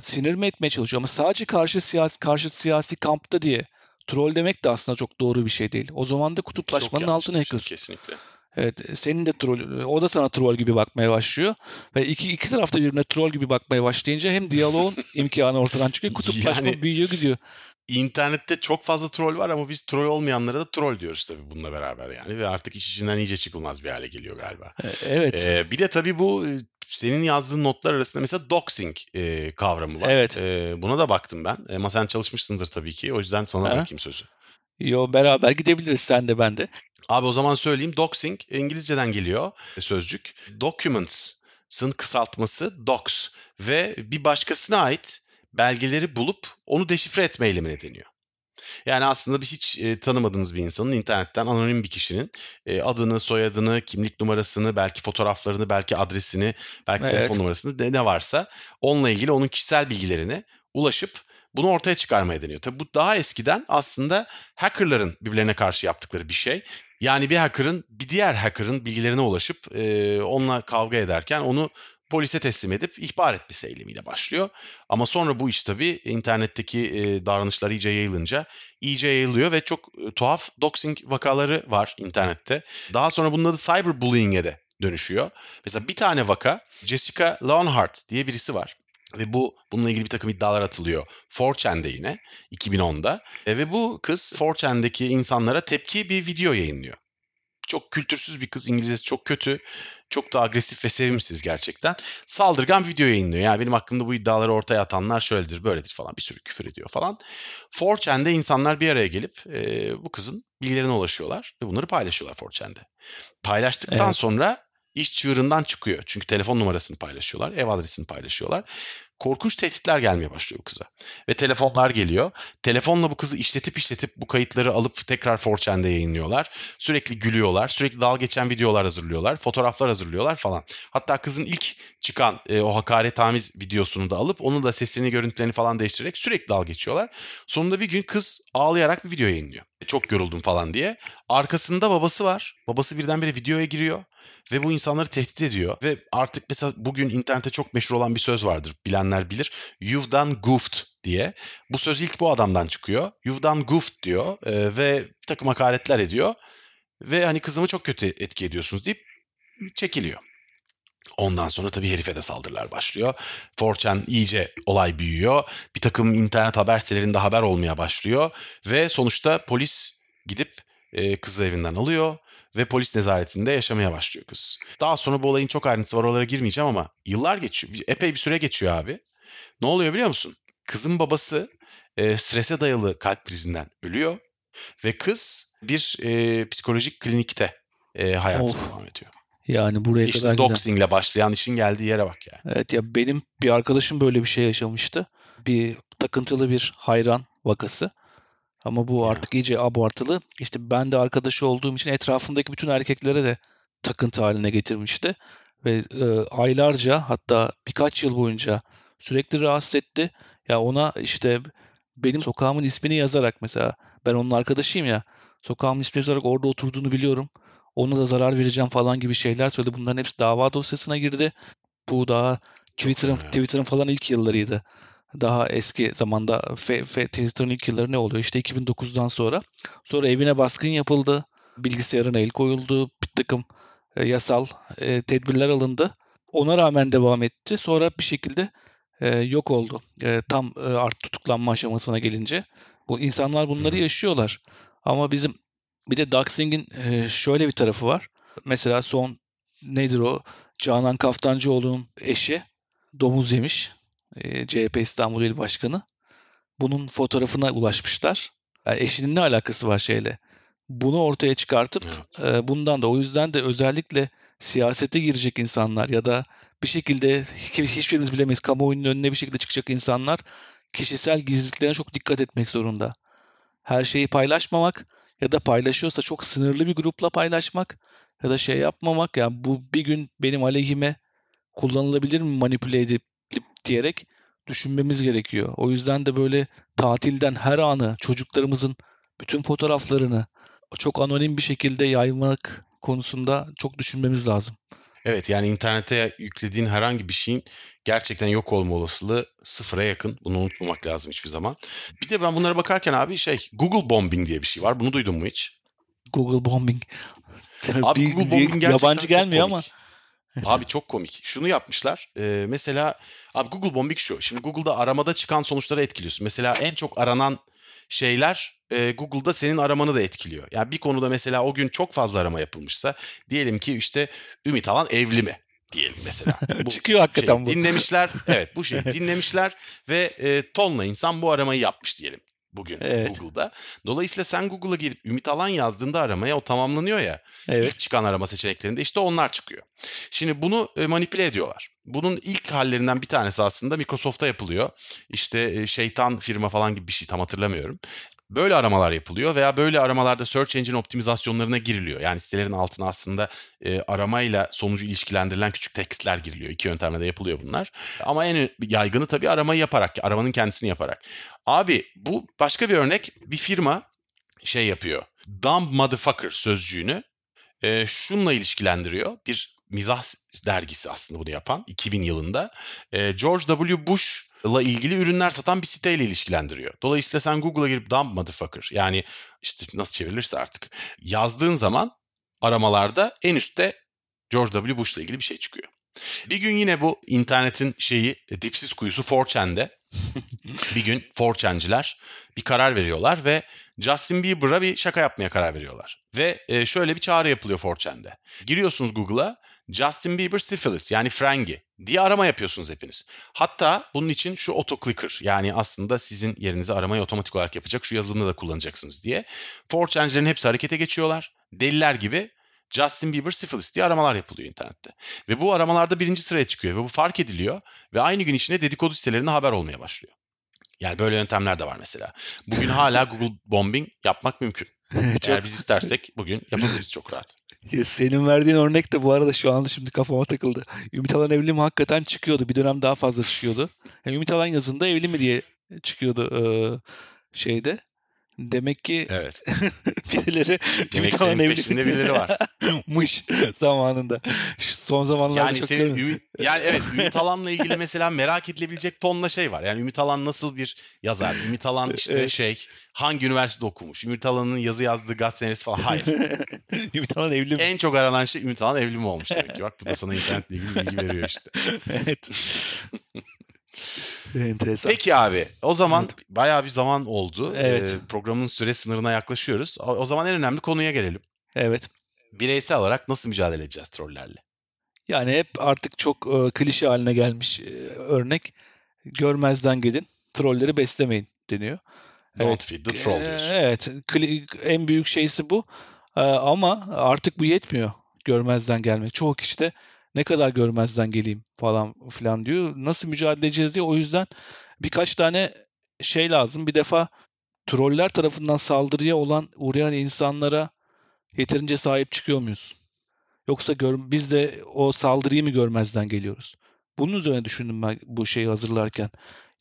Sinir mi etmeye çalışıyor? Ama sadece karşı siyasi karşı siyasi kampta diye troll demek de aslında çok doğru bir şey değil. O zaman da kutuplaşmanın altına yakıyorsun. Kesinlikle. Evet, senin de troll, o da sana troll gibi bakmaya başlıyor. Ve iki, iki tarafta birbirine troll gibi bakmaya başlayınca hem diyaloğun imkanı ortadan çıkıyor, kutuplaşma yani, büyüyor gidiyor. İnternette çok fazla troll var ama biz troll olmayanlara da troll diyoruz tabii bununla beraber yani. Ve artık iş içinden iyice çıkılmaz bir hale geliyor galiba. E, evet. Ee, bir de tabii bu e, senin yazdığın notlar arasında mesela doxing e, kavramı var. Evet. E, buna da baktım ben. E, ama sen çalışmışsındır tabii ki. O yüzden sana ha. bırakayım sözü. Yo beraber gidebiliriz sen de ben de. Abi o zaman söyleyeyim. Doxing İngilizceden geliyor sözcük. Documents'ın kısaltması docs ve bir başkasına ait belgeleri bulup onu deşifre etme eylemine deniyor. Yani aslında bir hiç e, tanımadığınız bir insanın internetten anonim bir kişinin e, adını, soyadını, kimlik numarasını, belki fotoğraflarını, belki adresini, belki evet. telefon numarasını ne, ne varsa onunla ilgili onun kişisel bilgilerine ulaşıp bunu ortaya çıkarmaya deniyor. Tabii bu daha eskiden aslında hackerların birbirlerine karşı yaptıkları bir şey. Yani bir hacker'ın bir diğer hacker'ın bilgilerine ulaşıp e, onunla kavga ederken onu polise teslim edip ihbar etmesi eylemiyle başlıyor. Ama sonra bu iş tabii internetteki e, davranışlar iyice yayılınca iyice yayılıyor ve çok e, tuhaf doxing vakaları var internette. Daha sonra bunun adı cyberbullying'e de dönüşüyor. Mesela bir tane vaka Jessica Leonhardt diye birisi var. Ve bu bununla ilgili bir takım iddialar atılıyor. 4chan'de yine 2010'da. E, ve bu kız 4chan'deki insanlara tepki bir video yayınlıyor. Çok kültürsüz bir kız. İngilizcesi çok kötü. Çok da agresif ve sevimsiz gerçekten. Saldırgan video yayınlıyor. Yani benim hakkımda bu iddiaları ortaya atanlar şöyledir, böyledir falan. Bir sürü küfür ediyor falan. 4chan'de insanlar bir araya gelip e, bu kızın bilgilerine ulaşıyorlar. Ve bunları paylaşıyorlar 4chan'de. Paylaştıktan evet. sonra iş çığırından çıkıyor. Çünkü telefon numarasını paylaşıyorlar, ev adresini paylaşıyorlar. Korkunç tehditler gelmeye başlıyor bu kıza. Ve telefonlar geliyor. Telefonla bu kızı işletip işletip bu kayıtları alıp tekrar 4chan'de yayınlıyorlar. Sürekli gülüyorlar. Sürekli dal geçen videolar hazırlıyorlar. Fotoğraflar hazırlıyorlar falan. Hatta kızın ilk çıkan e, o hakaret tamiz videosunu da alıp onu da sesini görüntülerini falan değiştirerek sürekli dal geçiyorlar. Sonunda bir gün kız ağlayarak bir video yayınlıyor. Çok yoruldum falan diye. Arkasında babası var. Babası birdenbire videoya giriyor ve bu insanları tehdit ediyor. Ve artık mesela bugün internette çok meşhur olan bir söz vardır. Bilenler bilir. You've done goofed diye. Bu söz ilk bu adamdan çıkıyor. You've done goofed diyor e, ve bir takım hakaretler ediyor. Ve hani kızımı çok kötü etki ediyorsunuz deyip çekiliyor. Ondan sonra tabii herife de saldırılar başlıyor. 4chan iyice olay büyüyor. Bir takım internet haber sitelerinde haber olmaya başlıyor. Ve sonuçta polis gidip e, kızı evinden alıyor ve polis nezaretinde yaşamaya başlıyor kız. Daha sonra bu olayın çok ayrıntısı var oralara girmeyeceğim ama yıllar geçiyor. Epey bir süre geçiyor abi. Ne oluyor biliyor musun? Kızın babası e, strese dayalı kalp krizinden ölüyor ve kız bir e, psikolojik klinikte e, hayatına devam ediyor. Yani buraya işte kadar doxingle başlayan işin geldiği yere bak yani. Evet ya benim bir arkadaşım böyle bir şey yaşamıştı. Bir takıntılı bir hayran vakası. Ama bu artık iyice abartılı. İşte ben de arkadaşı olduğum için etrafındaki bütün erkeklere de takıntı haline getirmişti. Ve e, aylarca hatta birkaç yıl boyunca sürekli rahatsız etti. Ya ona işte benim sokağımın ismini yazarak mesela ben onun arkadaşıyım ya sokağımın ismini yazarak orada oturduğunu biliyorum. Ona da zarar vereceğim falan gibi şeyler söyledi. Bunların hepsi dava dosyasına girdi. Bu daha Twitter'ın Twitter'ın falan ilk yıllarıydı daha eski zamanda Twitter'ın ilk yılları ne oluyor? İşte 2009'dan sonra. Sonra evine baskın yapıldı. Bilgisayarına el koyuldu. Bir takım e, yasal e, tedbirler alındı. Ona rağmen devam etti. Sonra bir şekilde e, yok oldu. E, tam e, art tutuklanma aşamasına gelince. Bu insanlar bunları yaşıyorlar. Ama bizim bir de Doxing'in e, şöyle bir tarafı var. Mesela son nedir o? Canan Kaftancıoğlu'nun eşi domuz yemiş e, CHP İstanbul İl Başkanı. Bunun fotoğrafına ulaşmışlar. Yani eşinin ne alakası var şeyle? Bunu ortaya çıkartıp evet. e, bundan da o yüzden de özellikle siyasete girecek insanlar ya da bir şekilde hiçbirimiz bilemeyiz kamuoyunun önüne bir şekilde çıkacak insanlar kişisel gizliliklerine çok dikkat etmek zorunda. Her şeyi paylaşmamak ya da paylaşıyorsa çok sınırlı bir grupla paylaşmak ya da şey yapmamak yani bu bir gün benim aleyhime kullanılabilir mi manipüle edip diyerek düşünmemiz gerekiyor. O yüzden de böyle tatilden her anı çocuklarımızın bütün fotoğraflarını çok anonim bir şekilde yaymak konusunda çok düşünmemiz lazım. Evet yani internete yüklediğin herhangi bir şeyin gerçekten yok olma olasılığı sıfıra yakın. Bunu unutmamak lazım hiçbir zaman. Bir de ben bunlara bakarken abi şey Google bombing diye bir şey var. Bunu duydun mu hiç? Google bombing. Abi bir, Google bombing yabancı gelmiyor ama. Abi çok komik. Şunu yapmışlar. Ee, mesela abi Google bombing şu. Şimdi Google'da aramada çıkan sonuçları etkiliyorsun. Mesela en çok aranan şeyler e, Google'da senin aramanı da etkiliyor. Yani bir konuda mesela o gün çok fazla arama yapılmışsa diyelim ki işte Ümit Alan evli mi? diyelim mesela. Bu Çıkıyor hakikaten bu. Dinlemişler. evet bu şeyi dinlemişler ve e, tonla insan bu aramayı yapmış diyelim bugün evet. Google'da. Dolayısıyla sen Google'a girip Ümit Alan yazdığında aramaya o tamamlanıyor ya. Evet. İlk çıkan arama seçeneklerinde işte onlar çıkıyor. Şimdi bunu e, manipüle ediyorlar. Bunun ilk hallerinden bir tanesi aslında Microsoft'ta yapılıyor. İşte e, şeytan firma falan gibi bir şey tam hatırlamıyorum. Böyle aramalar yapılıyor veya böyle aramalarda search engine optimizasyonlarına giriliyor. Yani sitelerin altına aslında e, aramayla sonucu ilişkilendirilen küçük tekstler giriliyor. İki yöntemle de yapılıyor bunlar. Ama en yaygını tabii aramayı yaparak, aramanın kendisini yaparak. Abi bu başka bir örnek. Bir firma şey yapıyor. Dumb motherfucker sözcüğünü e, şunla ilişkilendiriyor. Bir mizah dergisi aslında bunu yapan 2000 yılında. E, George W. Bush ile ilgili ürünler satan bir siteyle ilişkilendiriyor. Dolayısıyla sen Google'a girip dumb motherfucker yani işte nasıl çevrilirse artık yazdığın zaman aramalarda en üstte George W. Bush ile ilgili bir şey çıkıyor. Bir gün yine bu internetin şeyi dipsiz kuyusu 4chan'de bir gün 4chan'ciler bir karar veriyorlar ve Justin Bieber'a bir şaka yapmaya karar veriyorlar. Ve e, şöyle bir çağrı yapılıyor 4chan'de. Giriyorsunuz Google'a Justin Bieber syphilis yani frengi diye arama yapıyorsunuz hepiniz. Hatta bunun için şu autoclicker yani aslında sizin yerinize aramayı otomatik olarak yapacak şu yazılımı da kullanacaksınız diye. 4chan'cilerin hepsi harekete geçiyorlar. Deliler gibi Justin Bieber syphilis diye aramalar yapılıyor internette. Ve bu aramalarda birinci sıraya çıkıyor ve bu fark ediliyor ve aynı gün içinde dedikodu sitelerinde haber olmaya başlıyor. Yani böyle yöntemler de var mesela. Bugün hala Google bombing yapmak mümkün. Eğer biz istersek bugün yapabiliriz çok rahat. Senin verdiğin örnek de bu arada şu anda şimdi kafama takıldı. Ümit Alan evli mi hakikaten çıkıyordu. Bir dönem daha fazla çıkıyordu. Yani Ümit Alan yazında evli mi diye çıkıyordu e, şeyde. Demek ki evet. birileri Demek senin evli... peşinde birileri var. Mış zamanında. Şu son zamanlarda yani çok senin Ümit, yani evet Ümit Alan'la ilgili mesela merak edilebilecek tonla şey var. Yani Ümit Alan nasıl bir yazar? Ümit Alan işte evet. şey hangi üniversitede okumuş? Ümit Alan'ın yazı yazdığı gazete neresi falan. Hayır. Ümit Alan evli mi? En çok aranan şey Ümit Alan evli mi olmuş demek ki. Bak bu da sana internetle ilgili bilgi veriyor işte. evet. Enteresan. Peki abi o zaman evet. bayağı bir zaman oldu. Evet. Ee, programın süre sınırına yaklaşıyoruz. O, o zaman en önemli konuya gelelim. Evet. Bireysel olarak nasıl mücadele edeceğiz trollerle? Yani hep artık çok e, klişe haline gelmiş e, örnek. Görmezden gelin, trolleri beslemeyin deniyor. Don't evet. feed the troll diyorsun. Evet. En büyük şeysi bu. E, ama artık bu yetmiyor görmezden gelmek. Çoğu kişi de ne kadar görmezden geleyim falan filan diyor. Nasıl mücadele edeceğiz diye o yüzden birkaç tane şey lazım. Bir defa troller tarafından saldırıya olan uğrayan insanlara yeterince sahip çıkıyor muyuz? Yoksa gör, biz de o saldırıyı mı görmezden geliyoruz? Bunun üzerine düşündüm ben bu şeyi hazırlarken.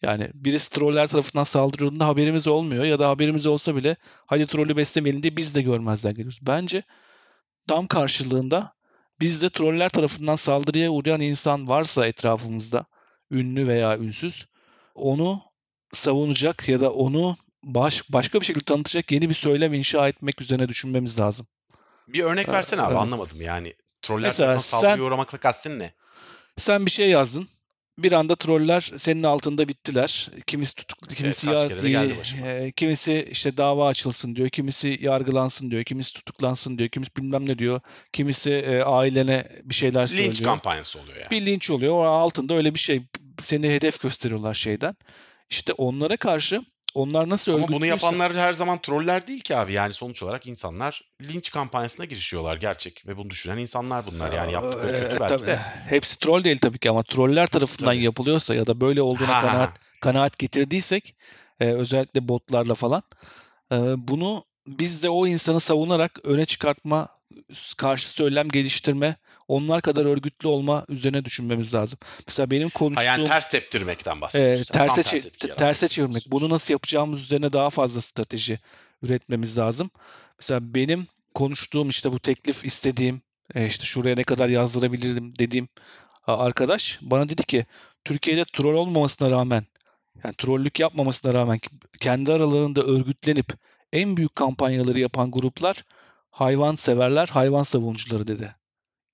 Yani birisi troller tarafından saldırıldığında haberimiz olmuyor ya da haberimiz olsa bile hadi trolü beslemeyelim diye biz de görmezden geliyoruz. Bence tam karşılığında Bizde troller tarafından saldırıya uğrayan insan varsa etrafımızda, ünlü veya ünsüz, onu savunacak ya da onu baş, başka bir şekilde tanıtacak yeni bir söylem inşa etmek üzerine düşünmemiz lazım. Bir örnek versene abi anlamadım yani. Troller Mesela tarafından saldırıya uğramakla kastın ne? Sen bir şey yazdın bir anda troller senin altında bittiler. Kimisi tutuklu, kimisi evet, ya, e, kimisi işte dava açılsın diyor, kimisi yargılansın diyor, kimisi tutuklansın diyor, kimisi bilmem ne diyor, kimisi e, ailene bir şeyler linç söylüyor. Linç kampanyası oluyor yani. Bir linç oluyor. O altında öyle bir şey seni hedef gösteriyorlar şeyden. İşte onlara karşı onlar nasıl Ama bunu yapanlar her zaman troller değil ki abi. Yani sonuç olarak insanlar linç kampanyasına girişiyorlar gerçek ve bunu düşünen insanlar bunlar. Yani yaptıkları kötü ee, belki tabii. de. Hepsi troll değil tabii ki ama troller tarafından tabii. yapılıyorsa ya da böyle olduğuna ha, kanaat, kanaat getirdiysek e, özellikle botlarla falan e, bunu biz de o insanı savunarak öne çıkartma, karşı söylem geliştirme, onlar kadar örgütlü olma üzerine düşünmemiz lazım. Mesela benim konuştuğum... Ha yani ters teptirmekten bahsediyorsun. E, terse, terse, terse çevirmek. Bunu nasıl yapacağımız üzerine daha fazla strateji üretmemiz lazım. Mesela benim konuştuğum işte bu teklif istediğim e, işte şuraya ne kadar yazdırabilirim dediğim arkadaş bana dedi ki Türkiye'de troll olmamasına rağmen yani trollük yapmamasına rağmen kendi aralarında örgütlenip en büyük kampanyaları yapan gruplar hayvan severler, hayvan savunucuları dedi.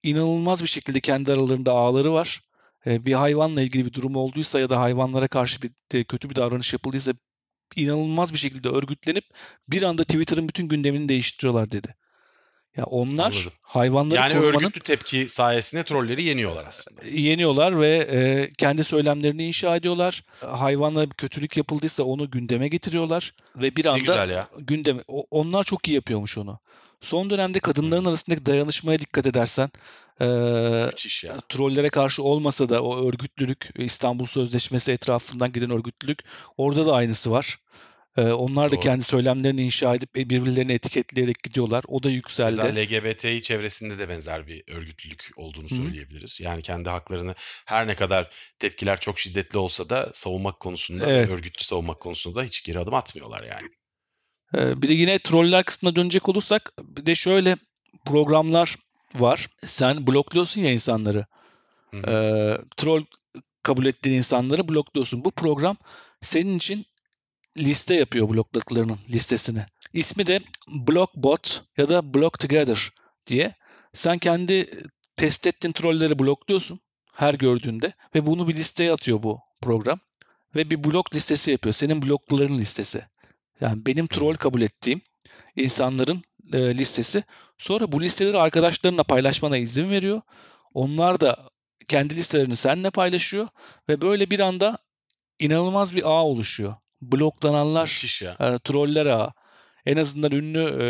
İnanılmaz bir şekilde kendi aralarında ağları var. Bir hayvanla ilgili bir durum olduysa ya da hayvanlara karşı bir kötü bir davranış yapıldıysa inanılmaz bir şekilde örgütlenip bir anda Twitter'ın bütün gündemini değiştiriyorlar dedi. Ya onlar Anladım. hayvanları yani korumanın... örgütlü tepki sayesinde trolleri yeniyorlar aslında. Yeniyorlar ve e, kendi söylemlerini inşa ediyorlar. Hayvanlara bir kötülük yapıldıysa onu gündeme getiriyorlar ve bir anda güzel ya. gündeme onlar çok iyi yapıyormuş onu. Son dönemde kadınların arasındaki dayanışmaya dikkat edersen e, trollere karşı olmasa da o örgütlülük İstanbul Sözleşmesi etrafından giden örgütlülük orada da aynısı var. Ee, onlar da Doğru. kendi söylemlerini inşa edip e, birbirlerini etiketleyerek gidiyorlar. O da yükseldi. Mesela LGBTİ çevresinde de benzer bir örgütlülük olduğunu Hı. söyleyebiliriz. Yani kendi haklarını her ne kadar tepkiler çok şiddetli olsa da savunmak konusunda, evet. örgütlü savunmak konusunda hiç geri adım atmıyorlar yani. Ee, bir de yine troller kısmına dönecek olursak bir de şöyle programlar var. Sen blokluyorsun ya insanları. Hı hı. Ee, troll kabul ettiğin insanları blokluyorsun. Bu program senin için liste yapıyor blokladıklarının listesini. İsmi de Blockbot ya da Block Together diye. Sen kendi tespit ettiğin trolleri blokluyorsun her gördüğünde ve bunu bir listeye atıyor bu program. Ve bir blok listesi yapıyor. Senin blokların listesi. Yani benim troll kabul ettiğim insanların e, listesi. Sonra bu listeleri arkadaşlarına paylaşmana izin veriyor. Onlar da kendi listelerini seninle paylaşıyor ve böyle bir anda inanılmaz bir ağ oluşuyor bloklananlar, e, troller ağı. En azından ünlü e,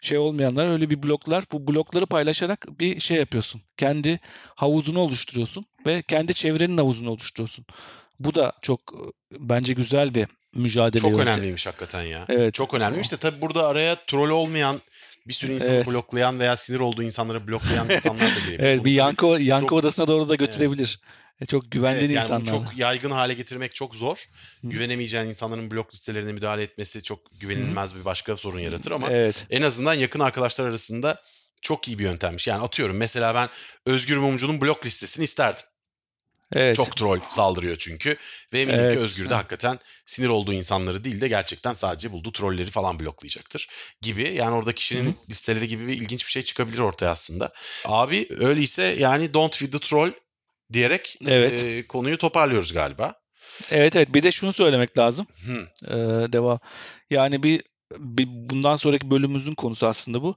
şey olmayanlar öyle bir bloklar. Bu blokları paylaşarak bir şey yapıyorsun. Kendi havuzunu oluşturuyorsun ve kendi çevrenin havuzunu oluşturuyorsun. Bu da çok e, bence güzel bir mücadele. Çok yöntemi. önemliymiş hakikaten ya. Evet. Çok önemliymiş de tabii burada araya troll olmayan bir sürü insanı evet. bloklayan veya sinir olduğu insanları bloklayan insanlar da gelebilir. evet bir yankı, yankı çok... odasına doğru da götürebilir. Evet. Çok güvendiğin evet, yani insanlar. Çok yaygın hale getirmek çok zor. Hı. Güvenemeyeceğin insanların blok listelerine müdahale etmesi çok güvenilmez Hı. bir başka sorun yaratır ama evet. en azından yakın arkadaşlar arasında çok iyi bir yöntemmiş. Yani atıyorum mesela ben Özgür Mumcu'nun blok listesini isterdim. Evet. Çok troll saldırıyor çünkü. Ve eminim evet. ki Özgür de hakikaten sinir olduğu insanları değil de gerçekten sadece bulduğu trolleri falan bloklayacaktır gibi. Yani orada kişinin Hı-hı. listeleri gibi bir ilginç bir şey çıkabilir ortaya aslında. Abi öyleyse yani don't feed the troll diyerek evet. e, konuyu toparlıyoruz galiba. Evet evet bir de şunu söylemek lazım. Ee, devam. Yani bir, bundan sonraki bölümümüzün konusu aslında bu.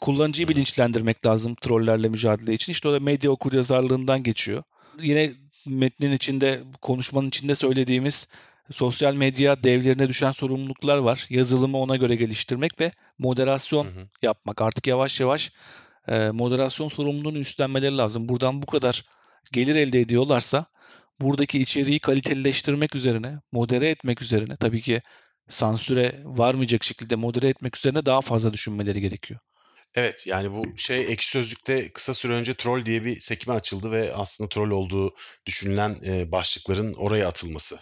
Kullanıcıyı bilinçlendirmek lazım trollerle mücadele için. İşte o da medya okur yazarlığından geçiyor. Yine metnin içinde, konuşmanın içinde söylediğimiz sosyal medya devlerine düşen sorumluluklar var. Yazılımı ona göre geliştirmek ve moderasyon hı hı. yapmak. Artık yavaş yavaş e, moderasyon sorumluluğunu üstlenmeleri lazım. Buradan bu kadar gelir elde ediyorlarsa buradaki içeriği kalitelileştirmek üzerine, modere etmek üzerine tabii ki sansüre varmayacak şekilde modere etmek üzerine daha fazla düşünmeleri gerekiyor. Evet yani bu şey ekşi sözlükte kısa süre önce troll diye bir sekme açıldı ve aslında troll olduğu düşünülen başlıkların oraya atılması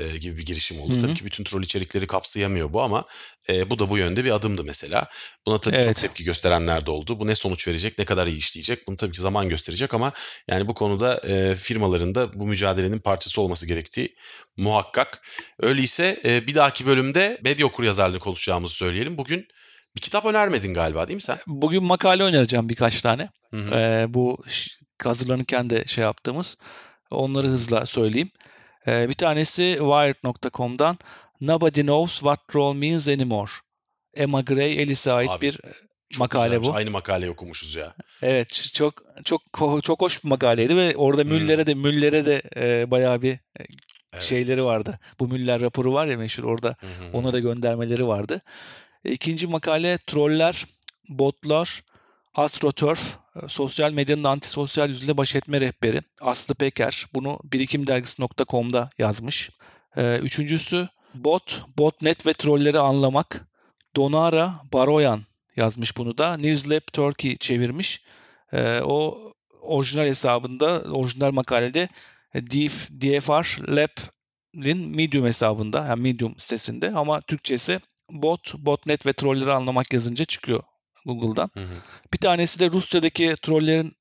e, gibi bir girişim oldu. Hı hı. Tabii ki bütün troll içerikleri kapsayamıyor bu ama e, bu da bu yönde bir adımdı mesela. Buna tabii evet. çok tepki gösterenler de oldu. Bu ne sonuç verecek, ne kadar iyi işleyecek bunu tabii ki zaman gösterecek ama yani bu konuda e, firmaların da bu mücadelenin parçası olması gerektiği muhakkak. Öyleyse e, bir dahaki bölümde medya okur yazarlığı konuşacağımızı söyleyelim. Bugün bir kitap önermedin galiba değil mi sen? Bugün makale önereceğim birkaç tane. Hı hı. Ee, bu hazırlanırken de şey yaptığımız. Onları hızla söyleyeyim. Ee, bir tanesi Wired.com'dan Nobody Knows What Troll Means Anymore. Emma Gray, Ellis'e ait Abi, bir makale güzelmiş. bu. Aynı makaleyi okumuşuz ya. Evet, çok çok çok hoş bir makaleydi ve orada Müller'e de Müller'e de e, bayağı bir e, evet. şeyleri vardı. Bu Müller raporu var ya meşhur orada hı. ona da göndermeleri vardı. İkinci makale troller, botlar, AstroTurf, e, sosyal medyanın antisosyal yüzüyle baş etme rehberi. Aslı Peker bunu birikimdergisi.com'da yazmış. E, üçüncüsü bot, botnet ve trolleri anlamak. Donara Baroyan yazmış bunu da. Newslab Turkey çevirmiş. E, o orijinal hesabında, orijinal makalede DF, DFR Lab'in Medium hesabında, yani Medium sitesinde ama Türkçesi bot, botnet ve trolleri anlamak yazınca çıkıyor Google'dan. Hı hı. Bir tanesi de Rusya'daki trollerin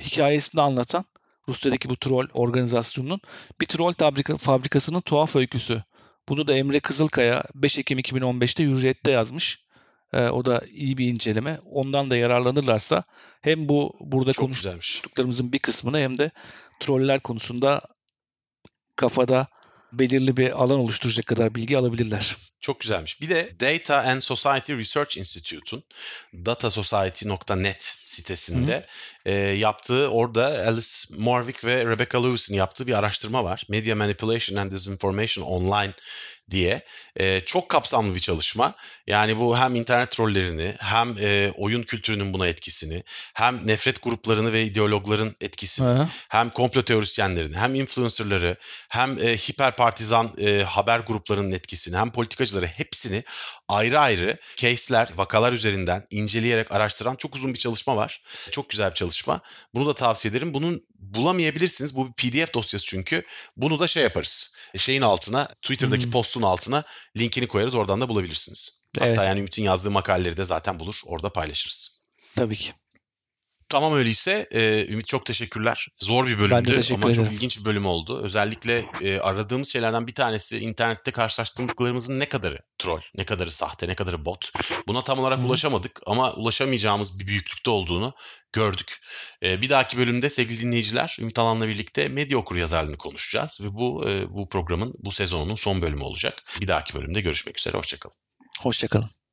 hikayesini anlatan Rusya'daki bu troll organizasyonunun bir troll fabrika, fabrikasının tuhaf öyküsü. Bunu da Emre Kızılkaya 5 Ekim 2015'te Hürriyet'te yazmış. Ee, o da iyi bir inceleme. Ondan da yararlanırlarsa hem bu burada Çok konuştuklarımızın bir kısmını hem de troller konusunda kafada belirli bir alan oluşturacak kadar bilgi alabilirler. Çok güzelmiş. Bir de Data and Society Research Institute'un datasociety.net sitesinde e, yaptığı orada Alice Morwick ve Rebecca Lewis'in yaptığı bir araştırma var. Media Manipulation and Disinformation Online diye. E, çok kapsamlı bir çalışma. Yani bu hem internet trollerini hem e, oyun kültürünün buna etkisini hem nefret gruplarını ve ideologların etkisini Hı. hem komplo teorisyenlerini hem influencerları hem e, hiper partizan e, haber gruplarının etkisini hem politikacıları hepsini ayrı ayrı case'ler, vakalar üzerinden inceleyerek araştıran çok uzun bir çalışma var. Çok güzel bir çalışma. Bunu da tavsiye ederim. Bunun bulamayabilirsiniz. Bu bir PDF dosyası çünkü. Bunu da şey yaparız. Şeyin altına, Twitter'daki hmm. postun altına linkini koyarız. Oradan da bulabilirsiniz. Hatta evet. yani Ümit'in yazdığı makaleleri de zaten bulur. Orada paylaşırız. Tabii ki. Tamam öyleyse e, Ümit çok teşekkürler. Zor bir bölümdü ama ederim. çok ilginç bir bölüm oldu. Özellikle e, aradığımız şeylerden bir tanesi internette karşılaştırdıklarımızın ne kadarı troll, ne kadarı sahte, ne kadarı bot. Buna tam olarak Hı. ulaşamadık ama ulaşamayacağımız bir büyüklükte olduğunu gördük. E, bir dahaki bölümde sevgili dinleyiciler Ümit Alan'la birlikte medya okur yazarlığını konuşacağız ve bu e, bu programın bu sezonunun son bölümü olacak. Bir dahaki bölümde görüşmek üzere. Hoşçakalın. Hoşçakalın.